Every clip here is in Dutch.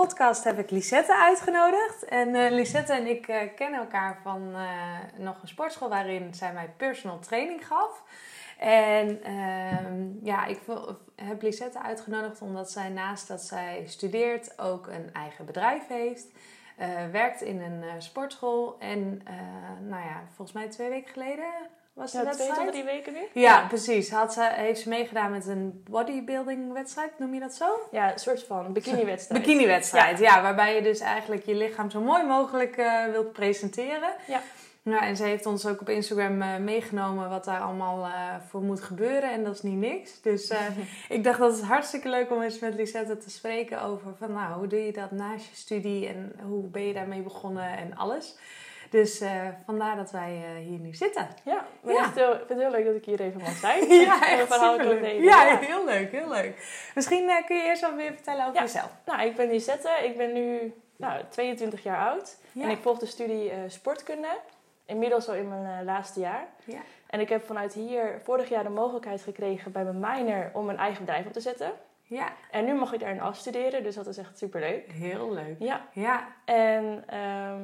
Podcast heb ik Lisette uitgenodigd. En eh, Lisette en ik eh, kennen elkaar van eh, nog een sportschool waarin zij mij personal training gaf. En ehm, ja, ik heb Lisette uitgenodigd omdat zij naast dat zij studeert ook een eigen bedrijf heeft. werkt in een sportschool. En nou ja, volgens mij twee weken geleden was de Ja, twee wedstrijd. tot drie weken nu? Ja, precies. Had ze, heeft ze meegedaan met een bodybuilding wedstrijd, noem je dat zo? Ja, een soort van bikini-wedstrijd. Bikini-wedstrijd, ja. Waarbij je dus eigenlijk je lichaam zo mooi mogelijk eh, wilt presenteren. Ja. Nou, en ze heeft ons ook op Instagram eh, meegenomen wat daar allemaal eh, voor moet gebeuren. En dat is niet niks. Dus ik dacht dat het hartstikke leuk om eens met Lisette te spreken over van nou, hoe doe je dat naast je studie en hoe ben je daarmee begonnen en alles. Dus eh, vandaar dat wij eh, hier nu zitten. Ja, Ja. echt heel, ik vind het heel leuk dat ik hier even mag zijn. Ja, echt verhaal delen. Ja, heel leuk, heel leuk. Misschien eh, kun je eerst wel weer vertellen over Ja. jezelf. Nou, ik ben Lisette. Ik ben nu nou, 22 jaar oud. Ja. En ik volg de studie sportkunde. Inmiddels al in mijn laatste jaar. Ja. En ik heb vanuit hier vorig jaar de mogelijkheid gekregen bij mijn minor om een eigen bedrijf op te zetten. Ja, En nu mag ik daarin afstuderen, dus dat is echt superleuk. heel leuk. Ja, Ja, En ehm,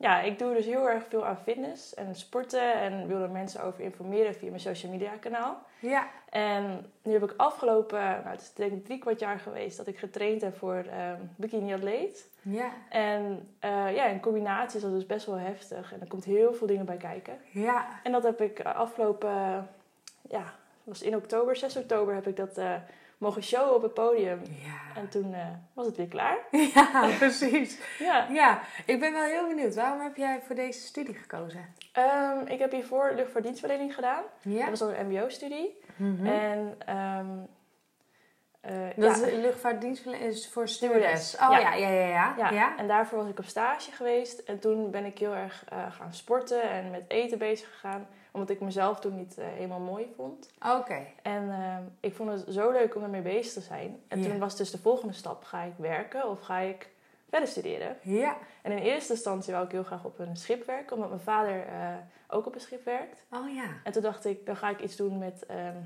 ja, ik doe dus heel erg veel aan fitness en sporten en wil er mensen over informeren via mijn social media kanaal. ja, En nu heb ik afgelopen, nou, het is denk ik drie kwart jaar geweest dat ik getraind heb voor ehm bikini atleet. ja, En eh, ja, in combinatie is dat dus best wel heftig en er komt heel veel dingen bij kijken. ja. En dat heb ik afgelopen, ja, was in oktober, 6 oktober heb ik dat eh, mogen showen op het podium. Ja. En toen eh, was het weer klaar. ja, precies. Ja. Ja, ik ben wel heel benieuwd. Waarom heb jij voor deze studie gekozen? Ehm, ik heb hiervoor luchtvaartdienstverlening gedaan. Ja. Dat was een mbo-studie. Mhm. En ehm, eh, Dat ja, is luchtvaartdienstverlening is voor Stewardess. Oh ja, Ja. ja, ja, ja. ja, ja. en daarvoor was ik op stage geweest. En toen ben ik heel erg eh, gaan sporten en met eten bezig gegaan. Omdat ik mezelf toen niet eh, helemaal mooi vond. Oké. En ehm, ik vond het zo leuk om ermee bezig te zijn. En toen was dus de volgende stap. Ga ik werken of ga ik verder studeren? Ja. En in eerste instantie wou ik heel graag op een schip werken. Omdat mijn vader eh, ook op een schip werkt. Oh ja. En toen dacht ik, dan ga ik iets doen met ehm,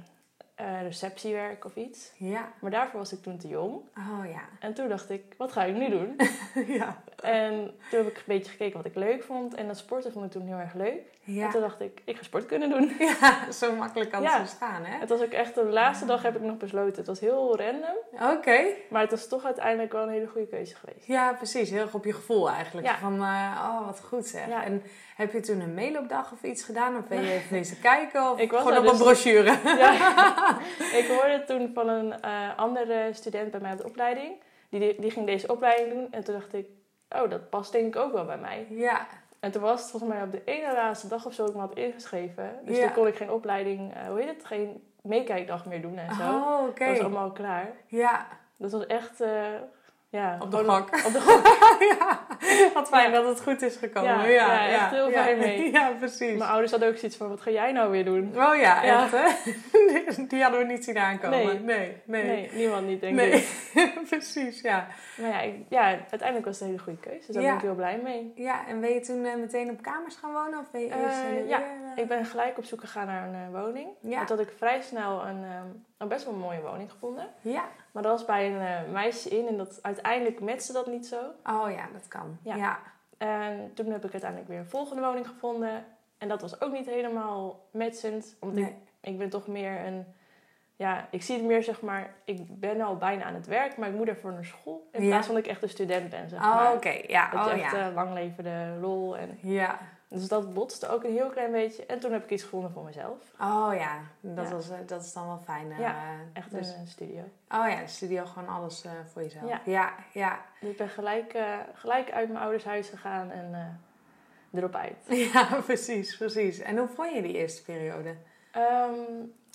eh, receptiewerk of iets. Ja. Maar daarvoor was ik toen te jong. Oh ja. En toen dacht ik, wat ga ik nu doen? ja. en toen heb ik een beetje gekeken wat ik leuk vond. En dat sporten vond ik toen heel erg leuk. En Ja. toen dacht ik, ik ga sport kunnen doen. Ja, zo makkelijk kan het Ja. dus gaan, hè? Het was ook echt, de laatste dag heb ik nog besloten. Het was heel random. Oké. Maar het was toch uiteindelijk wel een hele goede keuze geweest. Ja, precies. Heel erg op je gevoel eigenlijk. Van, eh, oh, wat goed zeg. Ja. En heb je toen een mailopdag of iets gedaan? Of ben je even wezen kijken? Of Ik was gewoon op een dus- brochure? Ja. ik hoorde toen van een eh, andere student bij mij op de opleiding. Die, die ging deze opleiding doen. En toen dacht ik, oh, dat past denk ik ook wel bij mij. Ja. En toen was het volgens mij op de ene laatste dag of zo ik me had ingeschreven. Dus Ja. toen kon ik geen opleiding, eh, hoe heet het, geen meekijkdag meer doen en zo. Oh, oké. Dat was allemaal klaar. Ja, Dat was echt, eh, ja... op de gok. Op de gok. ja, wat fijn Ja. dat het goed is gekomen. Ja, Ja, ja, echt heel fijn mee. Ja, precies. Mijn ouders hadden ook zoiets van, wat ga jij nou weer doen? Oh ja, echt hè? Die hadden we niet zien aankomen. Nee. nee. nee. Nee, niemand niet, denk Nee. ik. precies, ja. Maar ja, ik, ja, uiteindelijk was het een hele goede keuze. Dus daar ben ik heel blij mee. Ja, en ben je toen eh, meteen op kamers gaan wonen? Of ben je eerst Eh, ja? Ik ben gelijk op zoek gegaan naar een eh, woning. Ja. Had ik vrij snel een, ehm, een best wel mooie woning gevonden. Ja. Maar dat was bij een eh, meisje in en dat, uiteindelijk met ze dat niet zo. Oh ja, dat kan. Ja. Ja. En toen heb ik uiteindelijk weer een volgende woning gevonden. En dat was ook niet helemaal matchend. Omdat Nee. ik, ik ben toch meer een... Ja, ik zie het meer zeg maar... Ik ben al bijna aan het werk, maar ik moet ervoor naar school. In Ja. plaats van dat ik echt een student ben, zeg Oh, maar. oké. Ja, Dat oh je echt ja. eh, lang leven de lol. En, Ja. Dus dat botste ook een heel klein beetje. En toen heb ik iets gevonden voor mezelf. Oh ja, dat, Ja. Was, eh, dat is dan wel fijn. eh, Ja, Echt dus- een studio. Oh ja, de studio gewoon alles eh, voor jezelf. Ja. ja. ja. Dus ik ben gelijk, gelijk uit mijn ouders huis gegaan en erop uit. Ja, precies, precies. En hoe vond je die eerste periode? Ehm,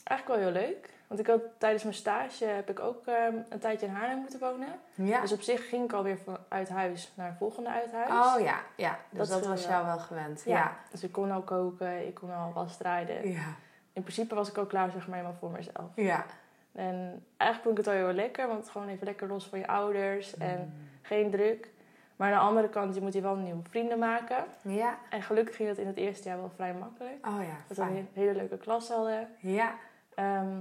eigenlijk wel heel leuk. Want ik had tijdens mijn stage heb ik ook ehm, een tijdje in Haarlem moeten wonen. Ja. Dus op zich ging ik alweer van uit huis naar het volgende uit huis. Oh ja, ja. Dus Dat was jou wel gewend. ja. Ja. Dus ik kon al koken, ik kon al wasstrijden. Ja. In principe was ik ook klaar zeg maar helemaal voor mezelf. Ja. En eigenlijk vond ik het wel heel lekker, want gewoon even lekker los van je ouders en Mm. geen druk. Maar aan de andere kant, je moet hier wel nieuwe vrienden maken. Ja. En gelukkig ging dat in het eerste jaar wel vrij makkelijk. Oh ja, Dat we een hele leuke klas hadden. Ja. Ehm,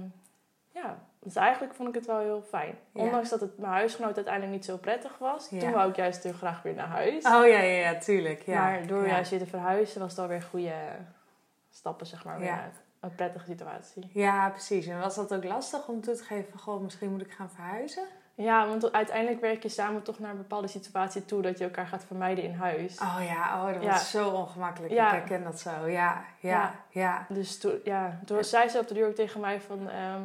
ja, dus eigenlijk vond ik het wel heel fijn. Ja. Ondanks dat het mijn huisgenoot uiteindelijk niet zo prettig was. Ja. Toen wou ik juist heel graag weer naar huis. Oh ja, ja, ja, tuurlijk. Ja. Maar door juist weer te verhuizen was het alweer goede stappen, zeg maar, weer een prettige situatie. Ja, precies. En was dat ook lastig om toe te geven van, goh, misschien moet ik gaan verhuizen? Ja, want uiteindelijk werk je samen toch naar een bepaalde situatie toe dat je elkaar gaat vermijden in huis. Oh ja, oh, dat Ja. was zo ongemakkelijk. Ja. Ik herken dat zo. Ja, ja, Ja. ja. Dus toen, ja, toen zei ze op de deur ook tegen mij van... ehm,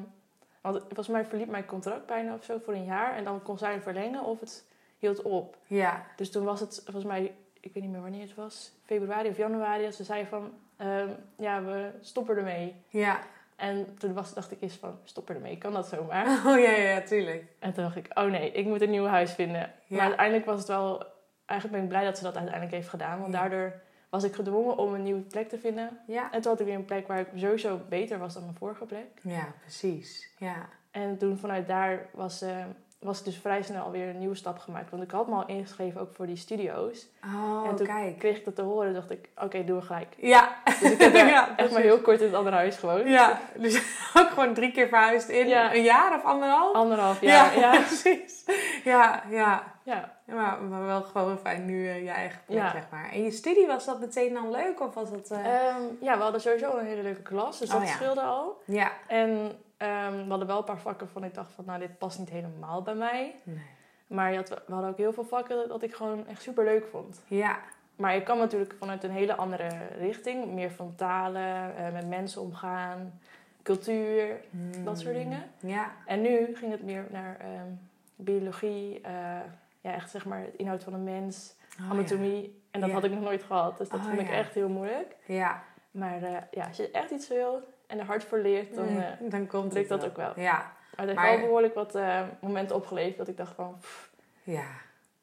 want volgens mij verliep mijn contract bijna of zo voor een jaar. En dan kon zij verlengen of het hield op. Ja, Dus toen was het volgens mij, ik weet niet meer wanneer het was, februari of januari, dat ze zei van, ehm, ja, we stoppen ermee. ja. En toen was, dacht ik eerst van, stoppen ermee, kan dat zomaar? Oh ja, ja, ja, tuurlijk. En toen dacht ik, oh nee, ik moet een nieuw huis vinden. Ja. Maar uiteindelijk was het wel, eigenlijk ben ik blij dat ze dat uiteindelijk heeft gedaan. Want daardoor was ik gedwongen om een nieuwe plek te vinden. Ja. En toen had ik weer een plek waar ik sowieso beter was dan mijn vorige plek. Ja, precies. Ja. En toen vanuit daar was, eh, was dus vrij snel alweer een nieuwe stap gemaakt. Want ik had me al ingeschreven ook voor die studio's. Oh, En toen kijk. kreeg ik dat te horen, dacht ik, oké, doen we gelijk. Ja. Dus ik heb Ja, echt precies. maar heel kort in het andere huis gewoond. Ja, dus ook gewoon drie keer verhuisd in Ja. een jaar of anderhalf? Anderhalf jaar. Ja, ja. precies. Ja, ja. ja. Maar, maar wel gewoon fijn nu eh, je eigen plek, Ja. zeg maar. En je studie, was dat meteen dan leuk? Of was dat... eh, Ehm, ja, we hadden sowieso een hele leuke klas, dus Oh, dat ja. scheelde al. ja. En ehm, we hadden wel een paar vakken van ik dacht van, nou, dit past niet helemaal bij mij. Nee. Maar je had, we hadden ook heel veel vakken dat ik gewoon echt super leuk vond. Ja. Maar ik kwam natuurlijk vanuit een hele andere richting. Meer van talen, eh, met mensen omgaan, cultuur, dat soort Hmm. dingen. Ja. En nu ging het meer naar ehm, biologie, eh, ja, echt zeg maar het inhoud van een mens, Oh, anatomie. En dat Ja. had ik nog nooit gehad, dus dat Oh, vond ik ja. echt heel moeilijk. Ja. Maar eh, ja, als je echt iets wil en er hard voor leert, dan eh dan komt lukt het dat ook wel. Ja. Maar het heeft Maar- wel behoorlijk wat eh, momenten opgeleverd dat ik dacht van... pff, Ja.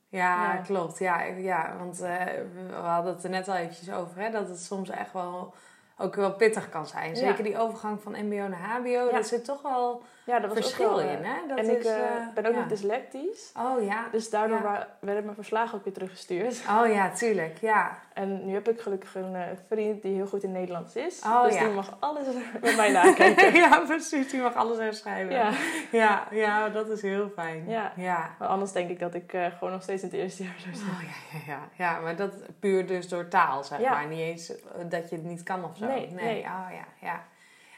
Ja, Ja. klopt. Ja, ja want eh, we hadden het er net al eventjes over, hè, dat het soms echt wel ook wel pittig kan zijn. Ja. Zeker die overgang van mbo naar hbo, Ja. daar zit toch wel ja, dat was verschil wel, eh, in, hè? Dat en is, ik eh, eh, ben ook nog dyslectisch. Oh ja. Dus daardoor werden mijn verslagen ook weer teruggestuurd. Oh ja, tuurlijk. Ja. En nu heb ik gelukkig een eh, vriend die heel goed in Nederlands is. Oh, dus die mag alles met mij nakijken. ja, precies. Die mag alles herschrijven. ja. Ja, ja, dat is heel fijn. Ja. Ja. Maar anders denk ik dat ik eh, gewoon nog steeds in het eerste jaar zou zijn. Oh ja, ja, ja. Ja, maar dat puur dus door taal, zeg maar. Niet eens eh, dat je het niet kan of zo. Nee, nee. Oh ja, ja.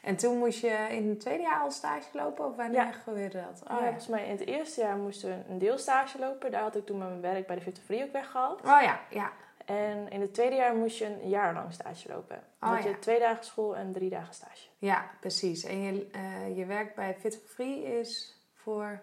En toen moest je in het tweede jaar al stage lopen? Of wanneer Ja. gebeurde dat? Oh, ja. Volgens mij in het eerste jaar moesten we een deelstage lopen. Daar had ik toen mijn werk bij de Fit Free ook weggehaald. Oh ja, ja. En in het tweede jaar moest je een jaar lang stage lopen. Dan Oh, had je ja. twee dagen school en drie dagen stage. Ja, precies. En je, eh, je werk bij Fit for Free is voor...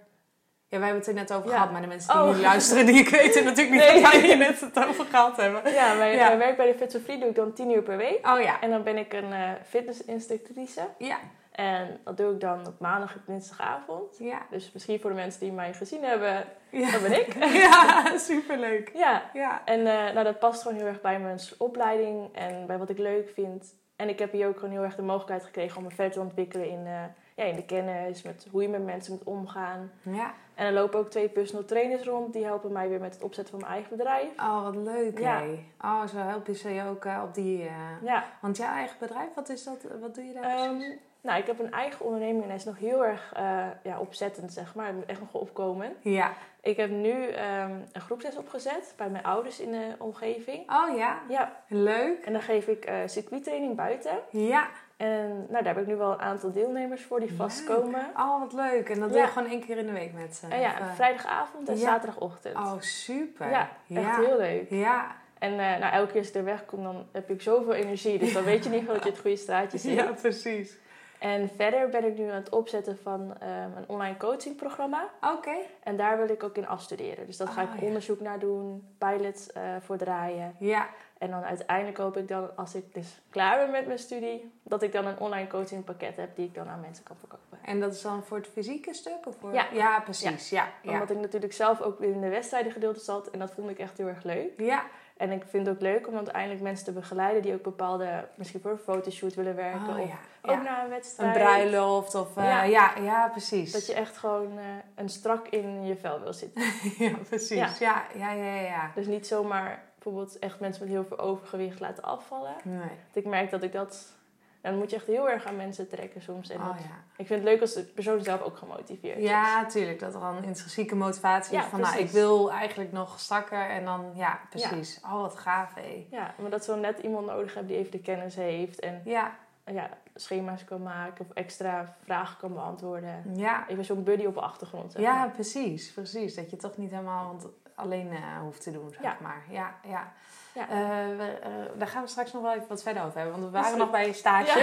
Ja, wij hebben het er net over Ja. gehad, maar de mensen die Oh. nu luisteren, die weten natuurlijk niet Nee. waar wij hier net het over gehad hebben. Ja, mijn, Ja. mijn werk bij de Fit Free doe ik dan tien uur per week. Oh ja, En dan ben ik een eh fitnessinstructrice. ja, En dat doe ik dan op maandag en dinsdagavond. ja. Dus misschien voor de mensen die mij gezien hebben, Ja, dat ben ik. ja superleuk. Ja, Ja, en eh, nou, dat past gewoon heel erg bij mijn opleiding en bij wat ik leuk vind. En ik heb hier ook gewoon heel erg de mogelijkheid gekregen om me verder te ontwikkelen in, eh, ja, in de kennis, met hoe je met mensen moet omgaan. ja. En er lopen ook twee personal trainers rond, die helpen mij weer met het opzetten van mijn eigen bedrijf. Oh, wat leuk, Ja. hè? Oh, zo help je ze je ook eh, op die... eh, Ja, Want jouw eigen bedrijf, wat is dat? Wat doe je daar Ehm, precies? nou, ik heb een eigen onderneming en hij is nog heel erg eh, ja, opzettend, zeg maar. Echt nog opkomen. Ja. Ik heb nu ehm, een groepsles opgezet bij mijn ouders in de omgeving. Oh ja, Ja, leuk. en dan geef ik circuittraining buiten. Ja. En nou, daar heb ik nu wel een aantal deelnemers voor die Leuk. vastkomen. Oh, wat leuk. En dat doe je Ja. gewoon één keer in de week met ze? En ja, eh, vrijdagavond en ja. zaterdagochtend. Oh, super. Ja, echt heel leuk. Ja. En eh, nou, elke keer als ik er wegkom, dan heb ik zoveel energie. Dus dan weet je niet dat je het goede straatje zit. Ja, precies. En verder ben ik nu aan het opzetten van ehm, een online coachingprogramma. Oké. En daar wil ik ook in afstuderen. Dus daar ga Oh, ik ja. onderzoek naar doen, pilots eh voor draaien. Ja. En dan uiteindelijk hoop ik dan, als ik dus klaar ben met mijn studie, dat ik dan een online coachingpakket heb die ik dan aan mensen kan verkopen. En dat is dan voor het fysieke stuk? Of voor... Ja. precies. Ja. Ja. Omdat ik natuurlijk zelf ook in de wedstrijden gedeelte zat en dat vond ik echt heel erg leuk. ja. En ik vind het ook leuk om uiteindelijk mensen te begeleiden die ook bepaalde, misschien voor een fotoshoot willen werken. Oh, of ja. ook naar een wedstrijd. Een bruiloft of... eh, Ja. ja. Ja, precies. Dat je echt gewoon eh, een strak in je vel wil zitten. ja, precies. Ja, ja, ja, ja. Dus niet zomaar bijvoorbeeld echt mensen met heel veel overgewicht laten afvallen. Nee. Want ik merk dat ik dat... Dan moet je echt heel erg aan mensen trekken soms. En Oh dat- ja. Ik vind het leuk als de persoon zelf ook gemotiveerd is. Ja, tuurlijk. Dat er een intrinsieke motivatie is van, nou, ik wil eigenlijk nog strakker. En dan, ja, precies. Oh, wat gaaf, hé. Ja, maar dat ze dan net iemand nodig hebben die even de kennis heeft. En Ja, ja, schema's kan maken of extra vragen kan beantwoorden. ja. Even zo'n buddy op de achtergrond. zeg Ja, precies, precies. Dat je toch niet helemaal want alleen eh, hoeft te doen, zeg Ja. maar. Ja, ja. Ja. Eh, we, eh, daar gaan we straks nog wel even wat verder over hebben. Want we waren nog bij je stage.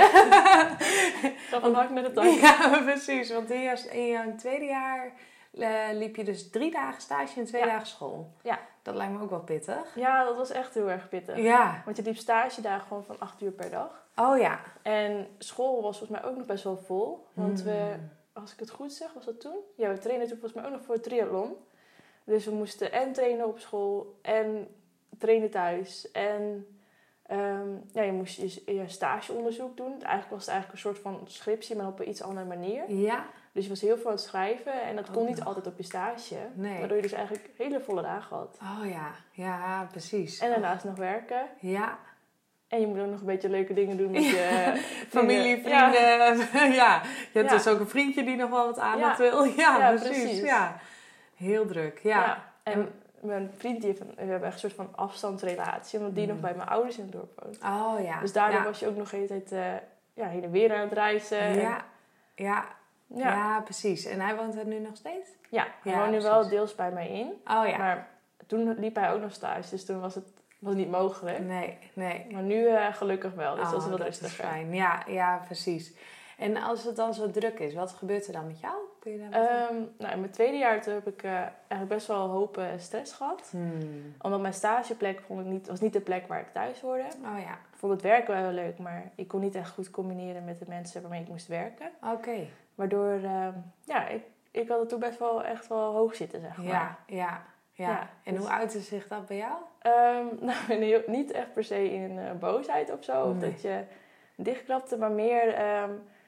Ga van hak met het dak. Ja, precies. Want in jouw, in tweede jaar liep je dus drie dagen stage en twee Ja. dagen school. Ja. Dat lijkt me ook wel pittig. Ja, dat was echt heel erg pittig. Ja. Want je liep stage daar gewoon van acht uur per dag. Oh ja. En school was volgens mij ook nog best wel vol. Want we, Hmm. als ik het goed zeg, was dat toen? Ja, we trainen toen volgens mij ook nog voor het triathlon. Dus we moesten en trainen op school en trainen thuis. En ehm, ja, je moest je, je stageonderzoek doen. Eigenlijk was het eigenlijk een soort van scriptie, maar op een iets andere manier. Ja. Dus je was heel veel aan het schrijven en dat Ook kon niet nog. altijd op je stage. Nee. Waardoor je dus eigenlijk hele volle dagen had. Oh ja. Ja, precies. En daarnaast nog werken. Ja. En je moet ook nog een beetje leuke dingen doen met je Familie, vrienden. Ja. Je hebt Ja. dus ook een vriendje die nog wel wat aandacht wil. Ja, precies. Ja. Heel druk. Ja. Ja. En mijn vriend, die heeft een, we hebben echt een soort van afstandsrelatie. Omdat die Mm. nog bij mijn ouders in het dorp woont. Oh ja. Dus daardoor ja. was je ook nog de hele tijd eh, ja, heen en weer aan het reizen. En- Ja. Ja. ja. Precies. En hij woont er nu nog steeds? Ja, hij woont nu wel deels bij mij in. Oh ja. Maar toen liep hij ook nog stage. Dus toen was het was niet mogelijk. Nee, nee. Maar nu eh, gelukkig wel. Dus Oh, dat is wel dat is rustiger. fijn. Ja, ja, precies. En als het dan zo druk is, wat gebeurt er dan met jou? Kun je daar Ehm, nou, in mijn tweede jaar toen heb ik eh, eigenlijk best wel hoop eh, stress gehad. Hmm. Omdat mijn stageplek vond ik niet, was niet de plek waar ik thuis hoorde. Oh ja. Ik vond het werken wel leuk, maar ik kon niet echt goed combineren met de mensen waarmee ik moest werken. Oké. Waardoor, ehm, ja, ik, ik had het toen best wel echt wel hoog zitten, zeg maar. Ja, ja, ja. Ja, En dus- hoe uitte zich dat bij jou? Ehm, nou, heel- niet echt per se in eh, boosheid of zo. Of dat je dichtklapte, maar meer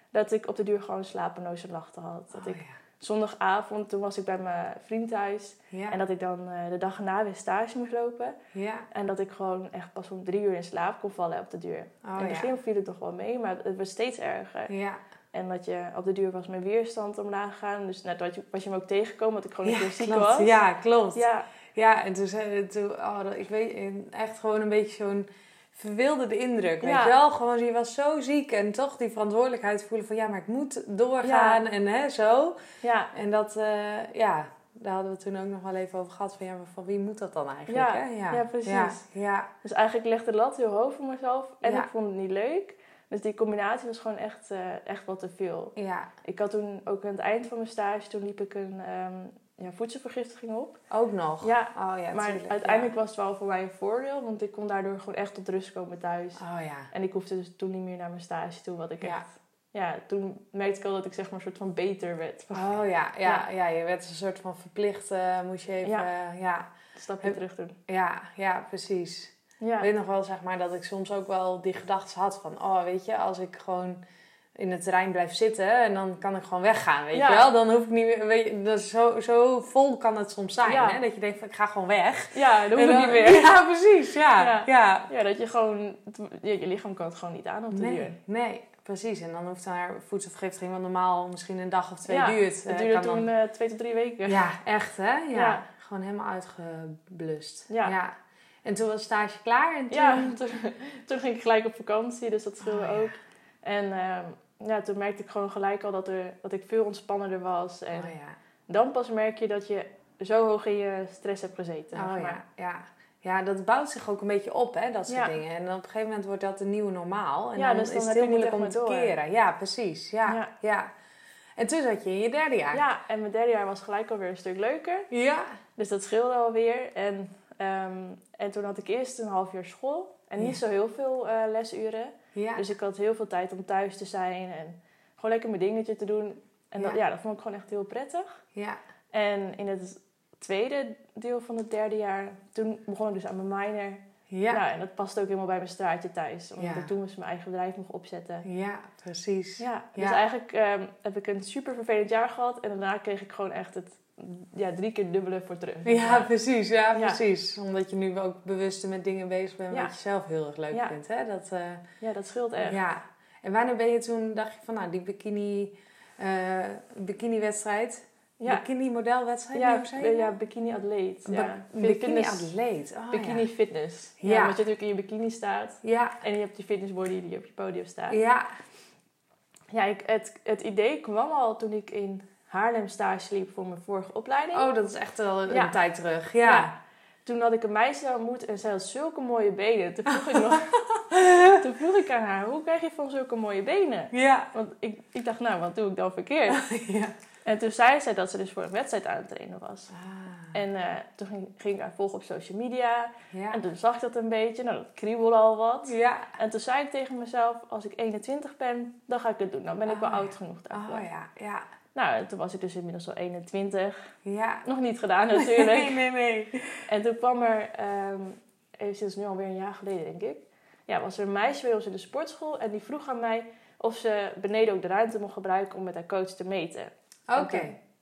dat ik op de duur gewoon slapeloze nachten had. Dat Oh, ik zondagavond, toen was ik bij mijn vriend thuis. Ja. En dat ik dan eh, de dag erna weer stage moest lopen. ja. En dat ik gewoon echt pas om drie uur in slaap kon vallen op de duur. Oh, in het ja. begin viel het toch wel mee, maar het werd steeds erger. Ja. En dat je op de duur was mijn weerstand omlaag gegaan. Dus net was je, was je me ook tegengekomen, dat ik gewoon een ja, keer ziek klopt. was. Ja, klopt. Ja, Ja, en toen zei toen, oh, ik weet echt gewoon een beetje zo'n verwilderde indruk, weet Ja. je wel? Gewoon, je was zo ziek en toch die verantwoordelijkheid voelen van, ja, maar ik moet doorgaan Ja. en hè, zo. ja, En dat, eh, ja, daar hadden we toen ook nog wel even over gehad van, ja, maar van wie moet dat dan eigenlijk, Ja, hè? ja, precies. Ja, ja. dus eigenlijk legde de lat heel hoog voor mezelf. En Ja. ik vond het niet leuk. Dus die combinatie was gewoon echt, eh, echt wat te veel. ja. Ik had toen ook aan het eind van mijn stage, toen liep ik een ehm, ja, voedselvergiftiging op. ook nog. Ja, Oh ja, maar tuurlijk, uiteindelijk ja. was het wel voor mij een voordeel. Want ik kon daardoor gewoon echt tot rust komen thuis. Oh ja. En ik hoefde dus toen niet meer naar mijn stage toe, wat ik Ja. echt... Ja, toen merkte ik al dat ik zeg maar een soort van beter werd. Oh ja, ja, Ja. je werd een soort van verplicht, eh, moest je even, Ja. Een stapje terug doen. ja, ja, precies. Ja. Ik weet nog wel, zeg maar, dat ik soms ook wel die gedachten had van, oh, weet je, als ik gewoon in het terrein blijf zitten en dan kan ik gewoon weggaan, weet Ja. je wel? Dan hoef ik niet meer, weet je, dat zo, zo vol kan het soms zijn, Ja. hè? Dat je denkt van, ik ga gewoon weg. Ja, dat hoef ik niet meer. Ja, precies, ja, Ja. ja. Dat je gewoon... Je lichaam kan het gewoon niet aan op de duur. Nee, nee, precies. En dan hoeft daar voedselvergiftiging, wat normaal misschien een dag of twee duurt. Het eh, duurde toen dan- eh, twee tot drie weken. Ja, echt hè? Ja. Gewoon helemaal uitgeblust. Ja. En toen was stage klaar en toen... Ja, toen, toen ging ik gelijk op vakantie, dus dat scheelde Oh, ja. ook. En ehm, ja, toen merkte ik gewoon gelijk al dat, er, dat ik veel ontspannender was. En Oh ja. dan pas merk je dat je zo hoog in je stress hebt gezeten. zeg Oh maar. ja, ja. Ja, dat bouwt zich ook een beetje op, hè, dat soort Ja. dingen. En op een gegeven moment wordt dat een nieuwe normaal. En Ja, dan dus dan is het heel moeilijk om te keren. Ja, precies. Ja, ja. Ja. En toen zat je in je derde jaar. Ja, en mijn derde jaar was gelijk alweer een stuk leuker. Ja. Dus dat scheelde alweer. En, ehm, en toen had ik eerst een half jaar school. En niet zo heel veel eh, lesuren. Ja. Dus ik had heel veel tijd om thuis te zijn en gewoon lekker mijn dingetje te doen. En dat, Ja. dat vond ik gewoon echt heel prettig. ja. En in het tweede deel van het derde jaar, toen begon ik dus aan mijn minor. Ja. Nou, en dat past ook helemaal bij mijn straatje thuis. Omdat Ja. ik toen dus mijn eigen bedrijf mocht opzetten. Ja, precies. Ja, dus eigenlijk ehm, heb ik een super vervelend jaar gehad. En daarna kreeg ik gewoon echt het ja, drie keer dubbele voor terug. Ja, precies. Ja, Ja. precies. Omdat je nu ook bewust met dingen bezig bent Ja. wat je zelf heel erg leuk Ja. vindt. Hè? Dat, eh, Ja, dat scheelt echt. ja. En wanneer ben je toen, dacht je van, nou, die bikini, eh bikini wedstrijd, Ja, bikini modelwedstrijd, ja, je ja, bikini atleet. Ja. bikini atleet. Oh, Bikini fitness. Ja. Ja. Omdat je natuurlijk in je bikini staat. Ja, En je hebt die fitnessbody die op je podium staat. ja, Ja, ik, het, het idee kwam al toen ik in Haarlem stage liep voor mijn vorige opleiding. Oh, dat is echt wel een, Ja. een tijd terug. Ja. Ja. Toen had ik een meisje ontmoet en zij had zulke mooie benen. Toen vroeg ik, nog, toen vroeg ik aan haar, hoe krijg je van zulke mooie benen? Ja. Want ik, ik dacht, nou, wat doe ik dan verkeerd? ja. En toen zei zij dat ze dus voor een wedstrijd aan het trainen was. Ah, En eh, toen ging, ging ik haar volgen op social media. ja. En toen zag ik dat een beetje. Nou, dat kriebelde al wat. Ja. En toen zei ik tegen mezelf, als ik 21 ben, dan ga ik het doen. Dan ben ik wel Ah, ja. oud genoeg daarvoor. Oh ja, ja. Nou, en toen was ik dus inmiddels al 21. Ja. Nog niet gedaan natuurlijk. Nee, nee, nee. En toen kwam er, ehm even sinds nu alweer een jaar geleden denk ik, ja, was er een meisje bij ons in de sportschool en die vroeg aan mij of ze beneden ook de ruimte mocht gebruiken om met haar coach te meten. Oké.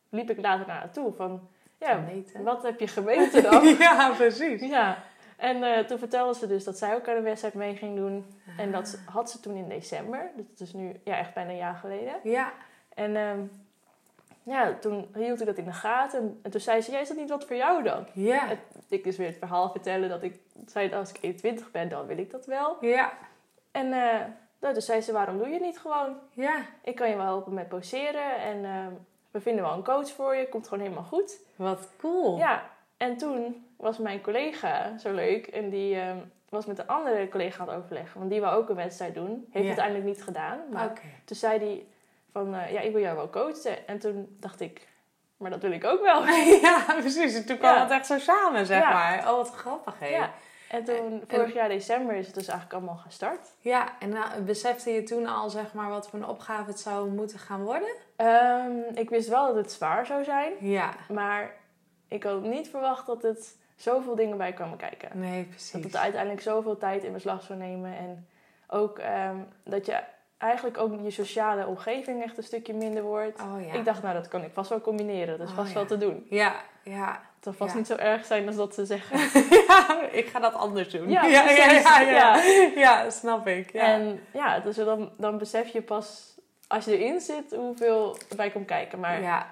Liep ik later naar haar toe van, ja, wat heb je gemeten dan? ja, precies. ja. En eh, toen vertelde ze dus dat zij ook aan de wedstrijd mee ging doen. En dat Ah. had ze toen in december, dus dat is nu ja, echt bijna een jaar geleden. Ja. En ehm, ja, toen hield ik dat in de gaten. En, en toen zei ze, ja, is dat niet wat voor jou dan? Ja. Het- ik dus weer het verhaal vertellen dat ik zei als ik 21 ben, dan wil ik dat wel. Ja. En nou, toen zei ze, waarom doe je het niet gewoon? Ja. Ik kan je wel helpen met poseren en ehm, we vinden wel een coach voor je, komt gewoon helemaal goed. Wat cool. Ja, en toen was mijn collega zo leuk en die ehm, was met een andere collega aan het overleggen, want die wou ook een wedstrijd doen. Heeft Ja. uiteindelijk niet gedaan, maar toen zei hij van, eh, ja, ik wil jou wel coachen. En toen dacht ik, maar dat wil ik ook wel. ja, precies. En toen kwam Ja. het echt zo samen, zeg Ja. maar. Oh, wat grappig, hè? Ja. En toen, vorig jaar december is het dus eigenlijk allemaal gestart. Ja, en nou, besefte je toen al, zeg maar, wat voor een opgave het zou moeten gaan worden? Ehm, ik wist wel dat het zwaar zou zijn, Ja. maar ik had niet verwacht dat het zoveel dingen bij kwamen kijken. Nee, precies. Dat het uiteindelijk zoveel tijd in beslag zou nemen. En ook ehm, dat je eigenlijk ook je sociale omgeving echt een stukje minder wordt. Oh ja. Ik dacht, nou dat kan ik vast wel combineren. Dat is Oh, vast ja. wel te doen. Ja, ja. Het zal vast Ja. niet zo erg zijn als dat ze zeggen. ja, ik ga dat anders doen. Ja, ja, ja, ja, ja. Ja, snap ik. Ja. En ja, dus dan, dan besef je pas als je erin zit hoeveel erbij komt kijken. Maar ja.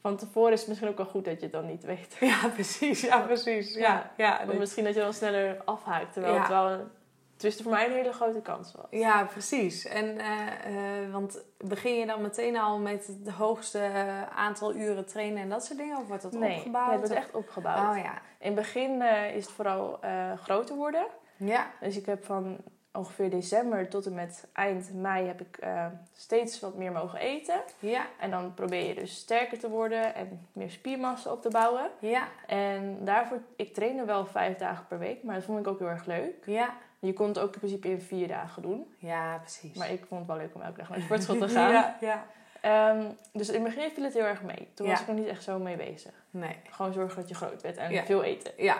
van tevoren is het misschien ook wel goed dat je het dan niet weet. ja, precies. Ja, precies. Ja, Ja. misschien dat je dan sneller afhaakt. Terwijl het wel een, tenminste voor mij een hele grote kans was. Ja, precies. En, eh, eh, want begin je dan meteen al met het hoogste aantal uren trainen en dat soort dingen? Of wordt dat nee, opgebouwd? nee, het wordt echt opgebouwd. Oh ja. In het begin eh, is het vooral groter worden. Ja. Dus ik heb van ongeveer december tot en met eind mei heb ik steeds wat meer mogen eten. Ja. En dan probeer je dus sterker te worden en meer spiermassa op te bouwen. Ja. En daarvoor, ik trainde wel vijf dagen per week, maar dat vond ik ook heel erg leuk. Ja. Je kon het ook in principe in vier dagen doen. Ja, precies. Maar ik vond het wel leuk om elke dag naar de sportschool te gaan. Ja, ja. Ehm, dus in het begin viel het heel erg mee. Toen Ja. was ik nog niet echt zo mee bezig. Nee. Gewoon zorgen dat je groot bent en Ja. veel eten. Ja,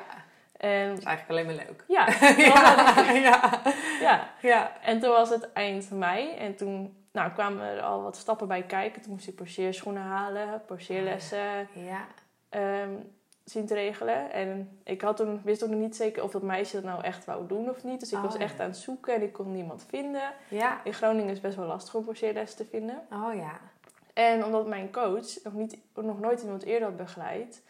En dat is eigenlijk alleen maar leuk. ja, ja. ja. Ja. En toen was het eind mei en toen nou, kwamen er al wat stappen bij kijken. Toen moest ik pocheerschoenen halen, pocheerlessen Ja. ehm, zien te regelen. En ik had toen, wist ook nog niet zeker of dat meisje dat nou echt wou doen of niet. Dus ik Oh, was ja. echt aan het zoeken en ik kon niemand vinden. Ja. In Groningen is het best wel lastig om pocheerlessen te vinden. Oh ja. En omdat mijn coach nog, niet, nog nooit iemand eerder had begeleid,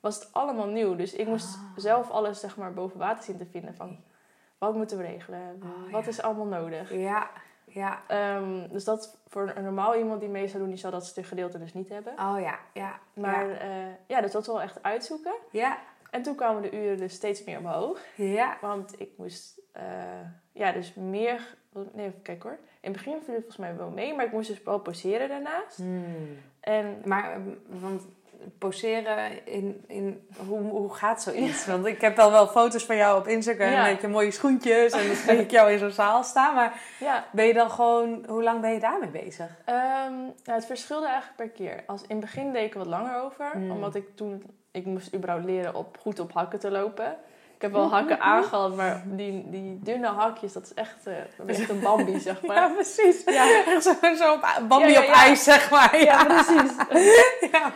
was het allemaal nieuw. Dus ik moest Ah. zelf alles zeg maar, boven water zien te vinden van wat moeten we regelen, Oh, wat ja. is allemaal nodig. Ja. Ja. Ehm, dus dat voor een normaal iemand die mee zou doen, die zal dat stuk gedeelte dus niet hebben. Oh ja. Ja. Maar Ja. ja, ja dus dat wel echt uitzoeken. Ja. En toen kwamen de uren dus steeds meer omhoog. Ja. Want ik moest eh, ja, dus meer. Nee, even kijken hoor. In het begin viel het volgens mij wel mee, maar ik moest dus wel poseren daarnaast. Hmm. En Maar, eh, want poseren in, in hoe, hoe gaat zoiets? Want ik heb al wel foto's van jou op Instagram Ja. met je mooie schoentjes en dan zie ik jou in zo'n zaal staan. Maar Ja, ben je dan gewoon, hoe lang ben je daarmee bezig? Ehm, nou, het verschilde eigenlijk per keer. Als, in het begin deed ik er wat langer over. Mm. Omdat ik toen... Ik moest überhaupt leren op, goed op hakken te lopen. Ik heb wel hakken aangehad, maar die, die dunne hakjes, dat is echt, eh dat is echt een bambi, zeg maar. Ja, precies. Ja. Echt zo, zo op, Bambi Ja, ja, op ijs, zeg maar. Ja, precies. Ja.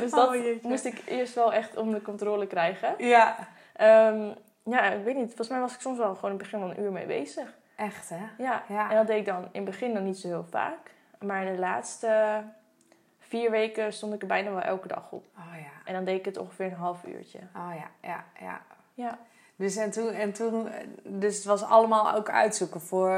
Dus dat Oh, jeetje. moest ik eerst wel echt onder controle krijgen. ja. Ehm, ja, ik weet niet. Volgens mij was ik soms wel gewoon in het begin wel een uur mee bezig. Echt, hè? Ja. Ja. En dat deed ik dan in het begin dan niet zo heel vaak. Maar in de laatste vier weken stond ik er bijna wel elke dag op. Oh ja. En dan deed ik het ongeveer een half uurtje. Oh ja, ja, ja. Ja. Dus, en toen, en toen, dus het was allemaal ook uitzoeken voor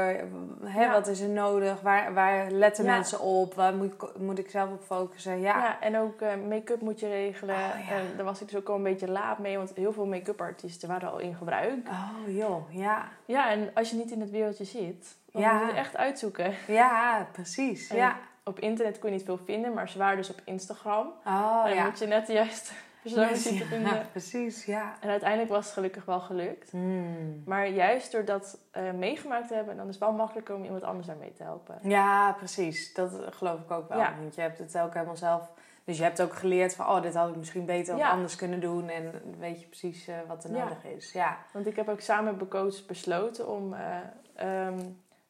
hè, Ja. wat is er nodig, waar, waar letten Ja. mensen op, waar moet, ik- moet ik zelf op focussen. Ja, Ja, en ook eh, make-up moet je regelen. Oh. En daar was ik dus ook al een beetje laat mee, want heel veel make-up artiesten waren al in gebruik. oh joh, ja. Ja, en als je niet in het wereldje zit, dan moet je het echt uitzoeken. Ja, precies. En Ja. Op internet kun je niet veel vinden, maar ze waren dus op Instagram. Oh dan ja. moet je net de juiste te Ja, precies, ja. En uiteindelijk was het gelukkig wel gelukt. Hmm. Maar juist door dat eh, meegemaakt te hebben, dan is het wel makkelijker om iemand anders daarmee te helpen. Ja, precies. Dat geloof ik ook wel. Ja. Want je hebt het ook helemaal zelf. Dus je hebt ook geleerd van, oh, dit had ik misschien beter of anders kunnen doen. En weet je precies eh, wat er nodig is. Ja. Want ik heb ook samen met mijn coach besloten om eh, ehm,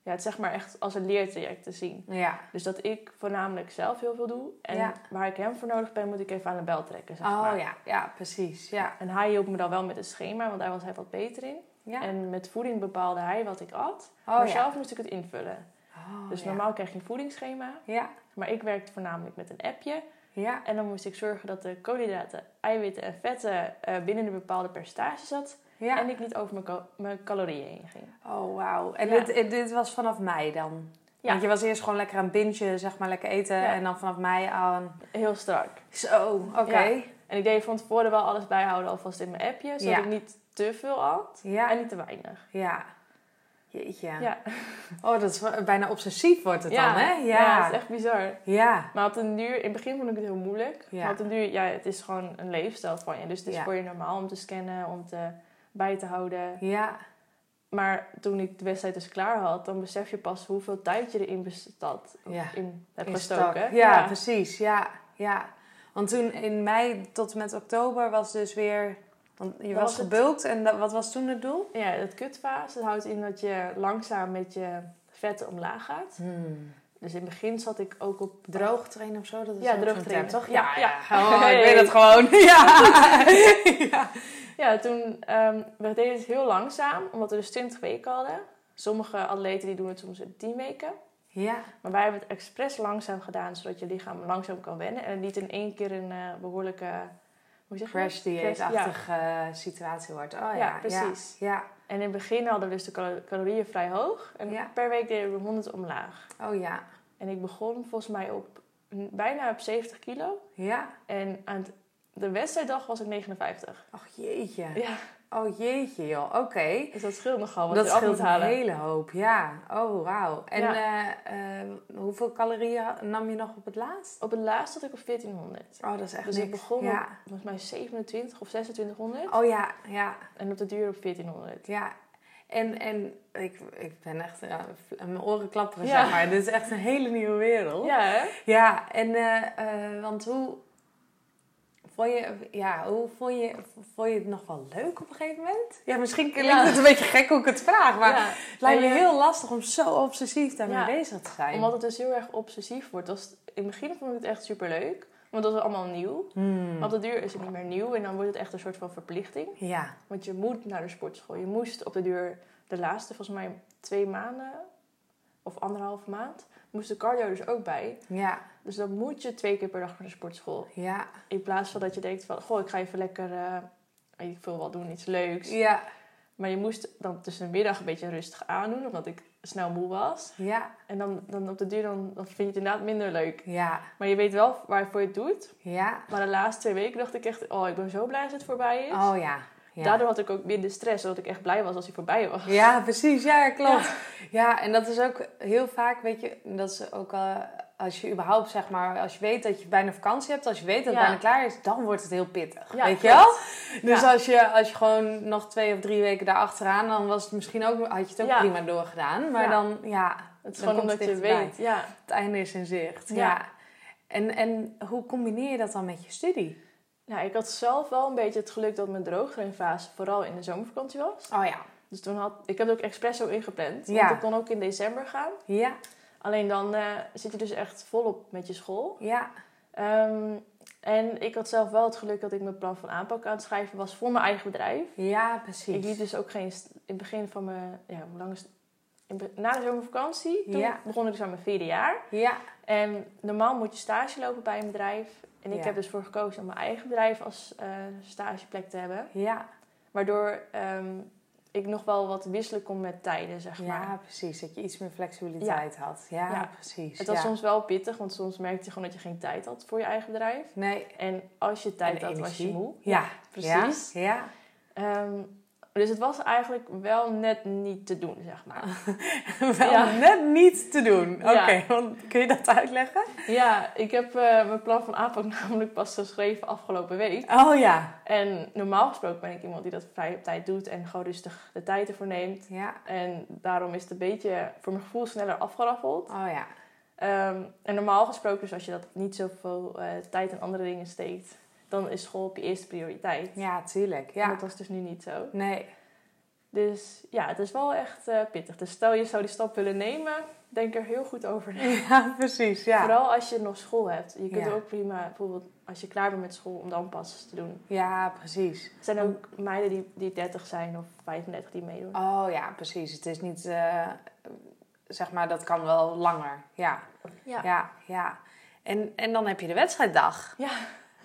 ja, het zeg maar echt als een leertraject te zien. Ja. Dus dat ik voornamelijk zelf heel veel doe. En Ja. waar ik hem voor nodig ben, moet ik even aan de bel trekken, zeg Oh maar. ja, ja, precies. Ja. En hij hielp me dan wel met het schema, want daar was hij wat beter in. ja. En met voeding bepaalde hij wat ik at. oh, maar ja. zelf moest ik het invullen. Oh, dus normaal krijg je een voedingsschema. Ja. Maar ik werkte voornamelijk met een appje. Ja. En dan moest ik zorgen dat de koolhydraten, eiwitten en vetten eh, binnen een bepaalde percentage zat. Ja. En ik niet over mijn, mijn calorieën heen ging. Oh, wauw. En Ja. dit, dit was vanaf mei dan? Ja. Want je was eerst gewoon lekker aan bingen, zeg maar, lekker eten. Ja. En dan vanaf mei aan... Heel strak. Zo, oké. Ja. Ja. En ik deed van tevoren wel alles bijhouden alvast in mijn appje. Zodat Ja. ik niet te veel at Ja. en niet te weinig. Jeetje. Ja, Oh, dat is bijna obsessief wordt het ja. dan, hè? ja. Ja. het is echt bizar. Ja. Maar op duur, in het begin vond ik het heel moeilijk. Ja. Maar op duur, ja, het is gewoon een leefstijl van je. Dus het is Ja. voor je normaal om te scannen, om te, bij te houden. Ja. Maar toen ik de wedstrijd dus klaar had, dan besef je pas hoeveel tijd je erin bestad, Ja. in hebt gestoken. stok. Ja, precies. Ja, ja. Want toen in mei tot en met oktober was dus weer... Want je was, het- gebulkt en dat, wat was toen het doel? Ja, het kutfase dat houdt in dat je langzaam met je vetten omlaag gaat. Dus in het begin zat ik ook op Droog trainen of zo? Dat is Ja, droog trainen. term, toch? Ja, Ja, ja. ja. Oh, ik weet het gewoon. Ja. ja. Toen ehm we deden het heel langzaam, omdat we dus 20 weken hadden. Sommige atleten die doen het soms in 10 weken. Ja. Maar wij hebben het expres langzaam gedaan, zodat je lichaam langzaam kan wennen. En niet in één keer een eh, behoorlijke, hoe zeg je dat? Crash dieetachtige eh, situatie wordt. Oh ja, Ja, precies. Ja. En in het begin hadden we dus de calo- calorieën vrij hoog. En per week deden we 100 omlaag. Oh ja. En ik begon volgens mij op bijna op 70 kilo. Ja. En aan het- de wedstrijddag was ik 59. Och jeetje. Ja, Oh jeetje joh. Oké. dus dat scheelt nogal wat Dat je af moet scheelt een halen. hele hoop. Ja. Oh wauw. En Ja. eh, eh, hoeveel calorieën nam je nog op het laatst? Op het laatst zat ik op 1400. Oh, dat is echt Dus niks. ik begon ja. op volgens mij 27 of 2600. Oh ja, ja, En op de duur op 1400. ja. En, en ik, ik ben echt ja, mijn oren klapperen, Ja. zeg maar. Dit is echt een hele nieuwe wereld. Ja, hè? Ja, en eh, eh, want hoe vond je, ja, hoe vond je, vond je het nog wel leuk op een gegeven moment? Ja, misschien klinkt Ja. het een beetje gek hoe ik het vraag, maar Ja. het lijkt me eh, heel lastig om zo obsessief daarmee Ja. bezig te zijn. Omdat het dus heel erg obsessief wordt. Dat is- in het begin vond ik het echt super leuk. Want dat was allemaal nieuw. Hmm. Maar op de duur is het niet meer nieuw. En dan wordt het echt een soort van verplichting. Ja, Want je moet naar de sportschool. Je moest op de duur de laatste, volgens mij twee maanden of anderhalf maand, moest de cardio dus ook bij. ja, Dus dan moet je twee keer per dag naar de sportschool. ja, In plaats van dat je denkt van, goh, ik ga even lekker, eh, ik wil wel doen, iets leuks. ja, Maar je moest dan tussen de middag een beetje rustig aandoen, omdat ik snel moe was. ja, En dan, dan op de duur dan, dan vind je het inderdaad minder leuk. ja, Maar je weet wel waarvoor je het doet. ja. Maar de laatste twee weken dacht ik echt, oh, ik ben zo blij als het voorbij is. Oh ja. Ja. Daardoor had ik ook minder stress, zodat ik echt blij was als hij voorbij was. Ja, precies. Ja, klopt. Ja. en dat is ook heel vaak, weet je, dat is ook al als je überhaupt, zeg maar, als je weet dat je bijna vakantie hebt, als je weet dat het Ja. bijna klaar is, dan wordt het heel pittig. Ja, weet je wel? Dus als, je, als je gewoon nog twee of drie weken daar achteraan, dan was het misschien ook, had je het ook prima doorgedaan. Maar dan, ja, Het is gewoon omdat je weet. Ja. Het einde is in zicht. Ja. Ja. En, en hoe combineer je dat dan met je studie? Nou, ik had zelf wel een beetje het geluk dat mijn droogtrainfase vooral in de zomervakantie was. Oh ja. Dus toen had ik heb het ook expres zo ingepland. Ja. Want ik kon ook in december gaan. Ja, Alleen dan eh, zit je dus echt volop met je school. ja, Ehm, en ik had zelf wel het geluk dat ik mijn plan van aanpak aan het schrijven was voor mijn eigen bedrijf. ja, precies. Ik liep dus ook geen... In het begin van mijn... Ja, hoe lang is het? Na de zomervakantie, toen Ja. begon ik dus aan mijn vierde jaar. Ja, En normaal moet je stage lopen bij een bedrijf. En ik Ja. heb dus voor gekozen om mijn eigen bedrijf als eh, stageplek te hebben. ja, Waardoor ehm, ik nog wel wat wisselen kon met tijden, zeg maar. ja, precies. Dat je iets meer flexibiliteit had. Ja, Ja. precies. Het was soms wel pittig, want soms merkte je gewoon dat je geen tijd had voor je eigen bedrijf. Nee. En als je tijd En had, was je energie. moe. Ja, precies. Ja, ja. Dus het was eigenlijk wel net niet te doen, zeg maar. Wel Ja. net niet te doen. Oké, Ja. want kun je dat uitleggen? ja, ik heb eh, mijn plan van aanpak namelijk pas geschreven afgelopen week. Oh ja. En normaal gesproken ben ik iemand die dat vrij op tijd doet en gewoon rustig de tijd ervoor neemt. Ja. En daarom is het een beetje voor mijn gevoel sneller afgeraffeld. Oh ja. Ehm, en normaal gesproken, dus als je dat niet zoveel eh tijd in andere dingen steekt, dan is school op je eerste prioriteit. Ja, tuurlijk. En Ja. dat was dus nu niet zo. Nee. Dus ja, het is wel echt eh, pittig. Dus stel je zou die stap willen nemen, denk er heel goed over na. Ja, precies. Ja. Vooral als je nog school hebt. Je kunt Ja. ook prima, bijvoorbeeld als je klaar bent met school, om dan pas te doen. Ja, precies. Er zijn ook meiden die, die 30 zijn of 35 die meedoen. Oh ja, precies. Het is niet, eh, zeg maar, dat kan wel langer. Ja, Ja. ja, ja. En, en dan heb je de wedstrijddag. Ja.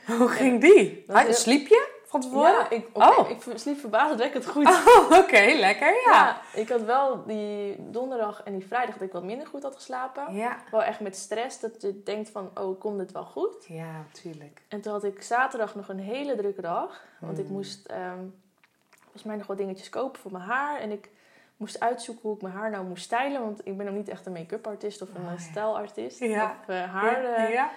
Hoe ging die? Is Ah, heel- Sliep je van tevoren? Ja, ik, oké, Oh. ik sliep verbazendwekkend goed. Oh, oké, lekker. Ja. Ja, ik had wel die donderdag en die vrijdag dat ik wat minder goed had geslapen. Ja. Wel echt met stress, dat je denkt van, oh, komt dit wel goed? Ja, tuurlijk. En toen had ik zaterdag nog een hele drukke dag. Want ik Hmm. moest ehm, volgens mij nog wat dingetjes kopen voor mijn haar. En ik moest uitzoeken hoe ik mijn haar nou moest stylen. Want ik ben ook niet echt een make-up artiest of een Oh, eh, ja. stijlartiest. Ja. Of eh, haar. ja, eh, ja.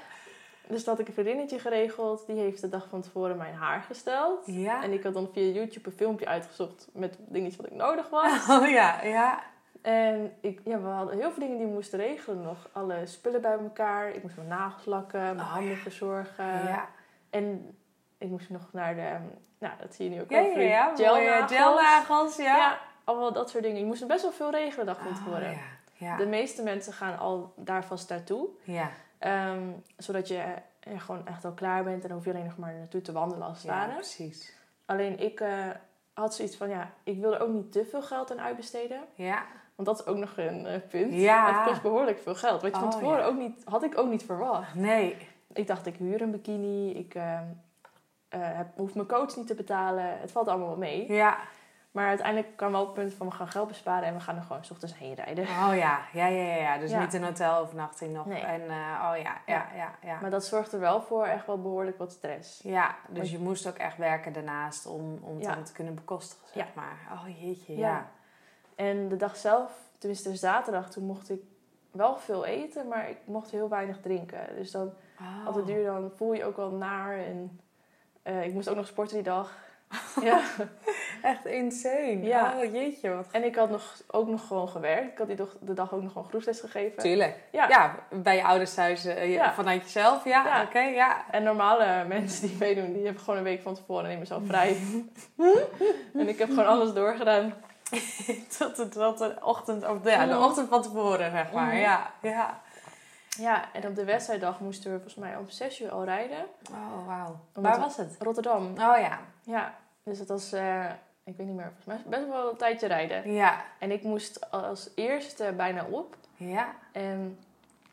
Dus dat had ik een vriendinnetje geregeld. Die heeft de dag van tevoren mijn haar gesteld. Ja. En ik had dan via YouTube een filmpje uitgezocht met dingetjes wat ik nodig was. Oh ja, ja. En ik, ja, we hadden heel veel dingen die we moesten regelen nog. Alle spullen bij elkaar. Ik moest mijn nagels lakken, mijn Oh, handen verzorgen. ja. En ik moest nog naar de... Nou, dat zie je nu ook Ja, wel. ja, gelnagels. Gelnagels, ja. Ja. allemaal dat soort dingen. Je moest best wel veel regelen dag van Oh, tevoren. ja. Ja. De meeste mensen gaan al daar vast naartoe. ja. Ehm, zodat je eh, gewoon echt al klaar bent. En dan hoef je alleen nog maar naartoe te wandelen als het ja, ware. precies. Alleen ik eh, had zoiets van, ja, ik wil er ook niet te veel geld aan uitbesteden. Ja. Want dat is ook nog een eh, punt. Ja. Het kost behoorlijk veel geld. Wat je van Oh, tevoren ja. ook niet, had ik ook niet verwacht. Nee. Ik dacht, ik huur een bikini. Ik eh, eh, heb, hoef mijn coach niet te betalen. Het valt allemaal wel mee. Ja. Maar uiteindelijk kwam wel het punt van, we gaan geld besparen. En we gaan er gewoon s ochtends heen rijden. Oh ja. Ja, ja, ja. Dus Ja. niet een hotelovernachting nog. Nee. En, eh, oh ja. Ja, ja, ja. Maar dat zorgt er wel voor echt wel behoorlijk wat stress. Ja, dus je moest ook echt werken daarnaast om, om het Ja. te kunnen bekostigen, zeg maar. Oh jeetje, Ja. En de dag zelf, tenminste zaterdag, toen mocht ik wel veel eten. Maar ik mocht heel weinig drinken. Dus dan Oh. Het duur, dan voel je ook wel naar. En eh, ik moest ook nog sporten die dag. ja. Echt insane. Ja. Oh jeetje, wat En ik had nog, ook nog gewoon gewerkt. Ik had die dag, de dag ook nog gewoon groepsles gegeven. Tuurlijk. Ja. Ja. bij je ouders thuis, eh, Ja. vanuit jezelf. Ja, Ja. oké, ja. En normale mensen die meedoen, die hebben gewoon een week van tevoren nemen zo vrij. en ik heb gewoon alles doorgedaan. Tot, de, tot de ochtend, of de, ja, de Mhm. ochtend van tevoren, zeg maar. Mhm. Ja, ja. Ja, en op de wedstrijddag moesten we volgens mij om 6 uur al rijden. Oh, wauw. Waar was het? Rotterdam. Oh ja. Ja, dus het was, eh, ik weet niet meer, volgens mij best wel een tijdje rijden. Ja. En ik moest als eerste bijna op. Ja. En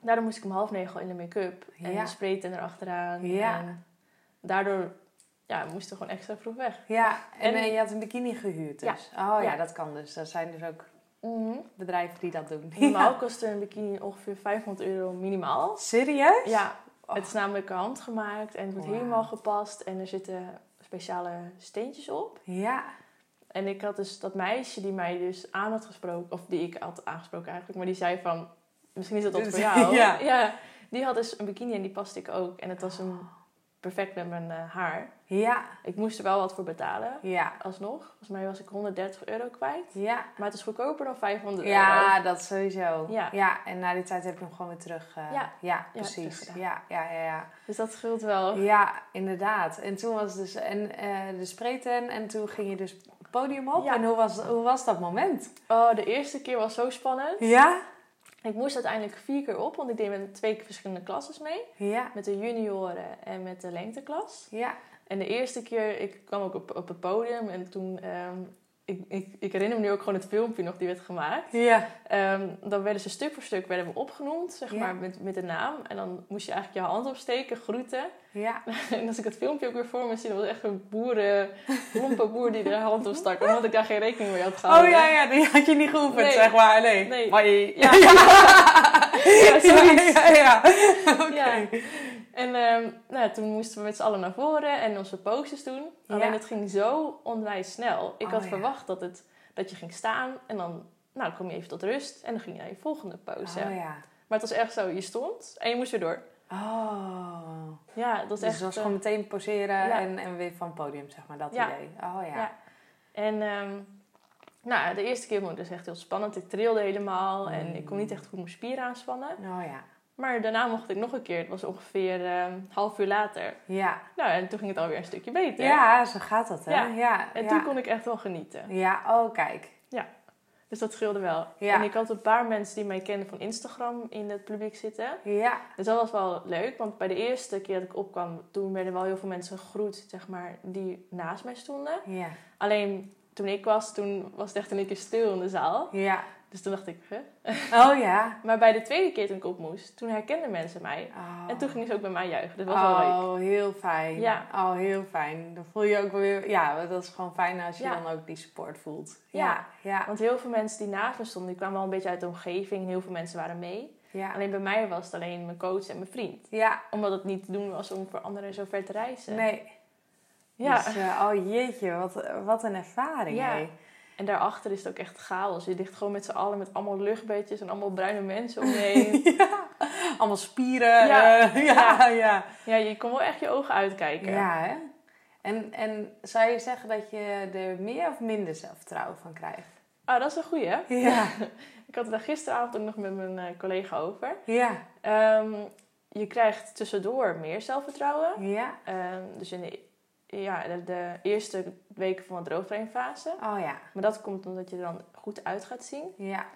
daardoor moest ik om half negen al in de make-up. En Ja. de spraytan erachteraan. Ja. En daardoor ja, moesten we gewoon extra vroeg weg. Ja, en, En- eh, je had een bikini gehuurd dus. Oh ja, Ja. dat kan dus. Er zijn dus ook Mhm. bedrijven die dat doen. Normaal kostte een bikini ongeveer 500 euro minimaal. Serieus? Ja, Oh. het is namelijk handgemaakt en het wordt helemaal gepast. En er zitten speciale steentjes op. Ja. En ik had dus dat meisje die mij dus aan had gesproken, of die ik had aangesproken eigenlijk, maar die zei van, misschien is dat wat voor jou. Ja. ja. Die had dus een bikini en die paste ik ook. En het was een perfect met mijn eh, haar. Ja, Ik moest er wel wat voor betalen, ja, alsnog. Volgens mij was ik 130 euro kwijt. ja. Maar het is goedkoper dan 500 euro. Ja, dat sowieso. Ja. ja, en na die tijd heb je hem gewoon weer terug. eh, Ja. ja, precies. Ja, ja, ja, ja. Dus dat scheelt wel. Ja, inderdaad. En toen was dus en, eh, de sprayten en toen ging je dus podium op. Ja. En hoe was, hoe was dat moment? Oh, de eerste keer was zo spannend. Ja? Ik moest uiteindelijk vier keer op, want ik deed met twee verschillende klasses mee. Ja, Met de junioren en met de lengteklas. ja. En de eerste keer, ik kwam ook op, op het podium en toen... ehm, ik, ik, ik herinner me nu ook gewoon het filmpje nog die werd gemaakt. Ja. Ehm, dan werden ze stuk voor stuk werden we opgenoemd, zeg Ja. maar, met, met de naam. En dan moest je eigenlijk je hand opsteken, groeten. Ja. En als ik het filmpje ook weer voor me zie, dan was echt een boeren, lompe boer die er hand op stak. Omdat ik daar geen rekening mee had gehouden. Oh ja, ja, die had je niet geoefend, Nee. zeg maar. Nee. Nee. Maar je- Ja. ja, ja, ja. Oké. En ehm, nou, toen moesten we met z'n allen naar voren en onze poses doen. Alleen het ging zo onwijs snel. Ik Oh, had ja. verwacht dat, het, dat je ging staan en dan, nou, kwam je even tot rust. En dan ging je naar je volgende pose. Oh ja. Maar het was echt zo, je stond en je moest weer door. Oh. Ja, dat was Dus echt... het was eh, gewoon meteen poseren ja. en, en weer van het podium, zeg maar, dat idee. Oh ja. Ja. En ehm, nou, de eerste keer vond ik dus echt heel spannend. Ik trilde helemaal en ik kon niet echt goed mijn spieren aanspannen. Oh ja. Maar daarna mocht ik nog een keer. Het was ongeveer ehm half uur later. Ja. Nou, en toen ging het alweer een stukje beter. Ja, zo gaat dat, hè? Ja. Ja. En ja. toen kon ik echt wel genieten. Ja, oh kijk. Dus dat scheelde wel. Ja. En ik had een paar mensen die mij kenden van Instagram in het publiek zitten. Ja. Dus dat was wel leuk, want bij de eerste keer dat ik opkwam, toen werden wel heel veel mensen gegroet, zeg maar, die naast mij stonden. Ja. Alleen toen ik was, toen was het echt een keer stil in de zaal. Ja. Dus toen dacht ik, hè? Oh ja. Maar bij de tweede keer toen ik op moest, toen herkenden mensen mij. Oh. En toen gingen ze ook bij mij juichen. Dat was wel leuk. Oh, heel fijn. Ja. Oh, heel fijn. Dan voel je ook weer... Ja, dat is gewoon fijn als je Ja. dan ook die support voelt. Ja. Ja. Ja. Want heel veel mensen die naast me stonden, die kwamen wel een beetje uit de omgeving. Heel veel mensen waren mee. Ja. Alleen bij mij was het alleen mijn coach en mijn vriend. Ja. Omdat het niet te doen was om voor anderen zo ver te reizen. Nee. Ja. Dus, eh, oh jeetje, wat, wat een ervaring. Ja. hè? En daarachter is het ook echt chaos. Je ligt gewoon met z'n allen met allemaal luchtbeetjes en allemaal bruine mensen om je heen. Allemaal spieren. Ja. eh, ja, ja. ja, je kon wel echt je ogen uitkijken. Ja, hè? En, en zou je zeggen dat je er meer of minder zelfvertrouwen van krijgt? Ah, dat is een goeie. Ja. Ik had het daar gisteravond ook nog met mijn eh, collega over. Ja. Ehm, je krijgt tussendoor meer zelfvertrouwen. Ja. Ehm, dus in de, ja, de, de eerste weken van de droogtrainfase. Oh ja. Maar dat komt omdat je er dan goed uit gaat zien. Ja.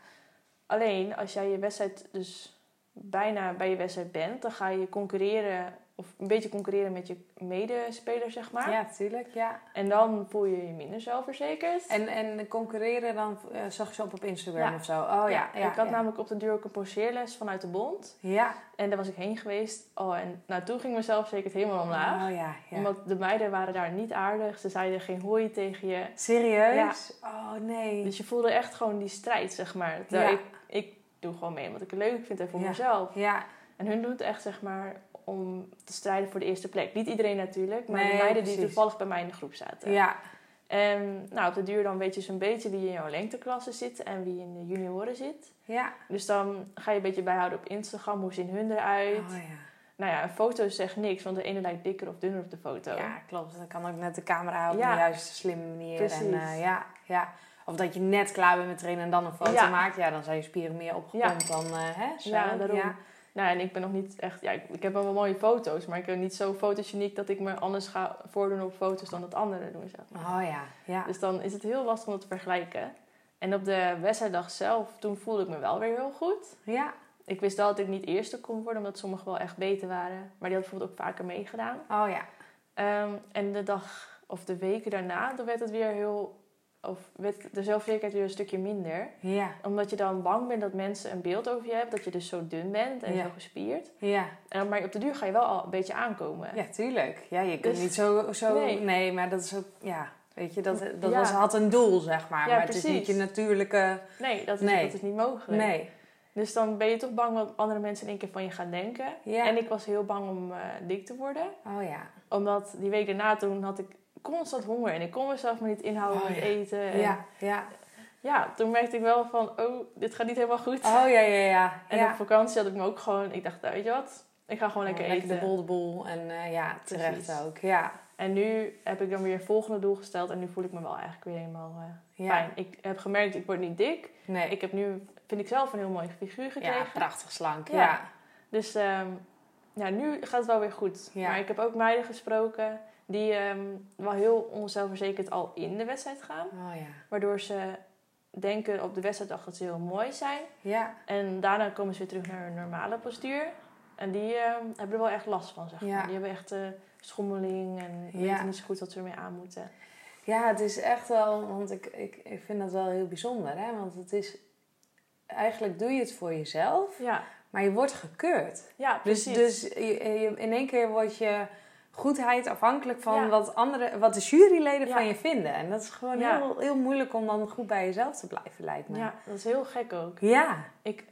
Alleen als jij je wedstrijd dus bijna bij je wedstrijd bent, dan ga je concurreren of een beetje concurreren met je medespeler, zeg maar. Ja, tuurlijk. Ja. En dan voel je je minder zelfverzekerd. En, en concurreren dan eh, zag je ze op op Instagram Ja. of zo? Oh ja. ja, ik had namelijk op de duur ook een poseerles vanuit de bond. Ja. En daar was ik heen geweest. Oh, en nou, toen ging mijn zelfverzekerd helemaal omlaag. Oh ja. Omdat de meiden waren daar niet aardig. Ze zeiden geen hooi tegen je. Serieus? Oh nee. Dus je voelde echt gewoon die strijd, zeg maar. Terwijl ik, ik doe gewoon mee omdat ik het leuk vind en voor mezelf. Ja. En hun doen het echt, zeg maar, om te strijden voor de eerste plek. Niet iedereen natuurlijk, maar Nee, de meiden die toevallig bij mij in de groep zaten. Ja. En nou, op de duur dan weet je zo'n beetje wie in jouw lengteklasse zit en wie in de junioren zit. Ja. Dus dan ga je een beetje bijhouden op Instagram, hoe zien hun eruit. Oh ja. Nou ja, een foto zegt niks, want de ene lijkt dikker of dunner op de foto. Ja, klopt. Dan kan ook net de camera op Ja. de juiste slimme manier. Precies. En, eh, ja, ja. Of dat je net klaar bent met trainen en dan een foto Ja. maakt. Ja, dan zijn je spieren meer opgepompt dan... eh, hè, zo. Ja, daarom. Nou, en ik ben nog niet echt... Ja, ik, ik heb wel mooie foto's, maar ik ben niet zo fotogeniek dat ik me anders ga voordoen op foto's dan dat anderen doen, zeg maar. Oh ja, ja. Dus dan is het heel lastig om dat te vergelijken. En op de wedstrijddag zelf, toen voelde ik me wel weer heel goed. Ja. Ik wist wel dat ik niet eerste kon worden, omdat sommigen wel echt beter waren. Maar die hadden bijvoorbeeld ook vaker meegedaan. Oh ja. Ehm, en de dag of de weken daarna, dan werd het weer heel... Of werd de zelfverzekerdheid weer een stukje minder. Ja. Omdat je dan bang bent dat mensen een beeld over je hebben. Dat je dus zo dun bent en Ja. zo gespierd. Ja. En, maar op de duur ga je wel al een beetje aankomen. Ja, tuurlijk. Ja, je kunt Dus- niet zo... zo Nee. nee. maar dat is ook... Ja, weet je, dat, dat Ja. was, had een doel, zeg maar. Maar het is niet precies. je natuurlijke... Nee, dat is, Nee. Dat is niet mogelijk. Nee. Dus dan ben je toch bang wat andere mensen in één keer van je gaan denken. Ja. En ik was heel bang om eh, dik te worden. Oh ja. Omdat die week daarna toen had ik constant honger. En ik kon mezelf maar niet inhouden Oh, met ja. eten. En, Ja, ja. ja, toen merkte ik wel van, oh, dit gaat niet helemaal goed. Oh ja, ja, ja. En ja. op vakantie had ik me ook gewoon, ik dacht, weet je wat, ik ga gewoon lekker Gewoon eten. de boel de boel. En eh, ja, terecht Precies. ook. Ja. En nu heb ik dan weer een volgende doel gesteld en nu voel ik me wel eigenlijk weer helemaal eh, Ja. fijn. Ik heb gemerkt, ik word niet dik. Nee. Ik heb nu, vind ik zelf, een heel mooi figuur gekregen. ja, prachtig slank. Ja. Dus ehm, ja, nu gaat het wel weer goed. Ja. Maar ik heb ook meiden gesproken die ehm, wel heel onzelfverzekerd al in de wedstrijd gaan. Oh ja. Waardoor ze denken op de wedstrijddag dat ze heel mooi zijn. Ja. En daarna komen ze weer terug naar hun normale postuur. En die ehm, hebben er wel echt last van, zeg maar. Ja. Die hebben echt eh, schommeling en Ja. weten niet zo goed wat ze ermee aan moeten. Ja, het is echt wel, want ik, ik, ik vind dat wel heel bijzonder, hè? Want het is, eigenlijk doe je het voor jezelf, Ja, maar je wordt gekeurd. ja Dus, precies. dus je, je- in één keer wordt je goedheid afhankelijk van Ja. wat, andere, wat de juryleden Ja. van je vinden. En dat is gewoon Ja. heel, heel moeilijk om dan goed bij jezelf te blijven, lijkt me. ja, dat is heel gek ook. Ja, Ik,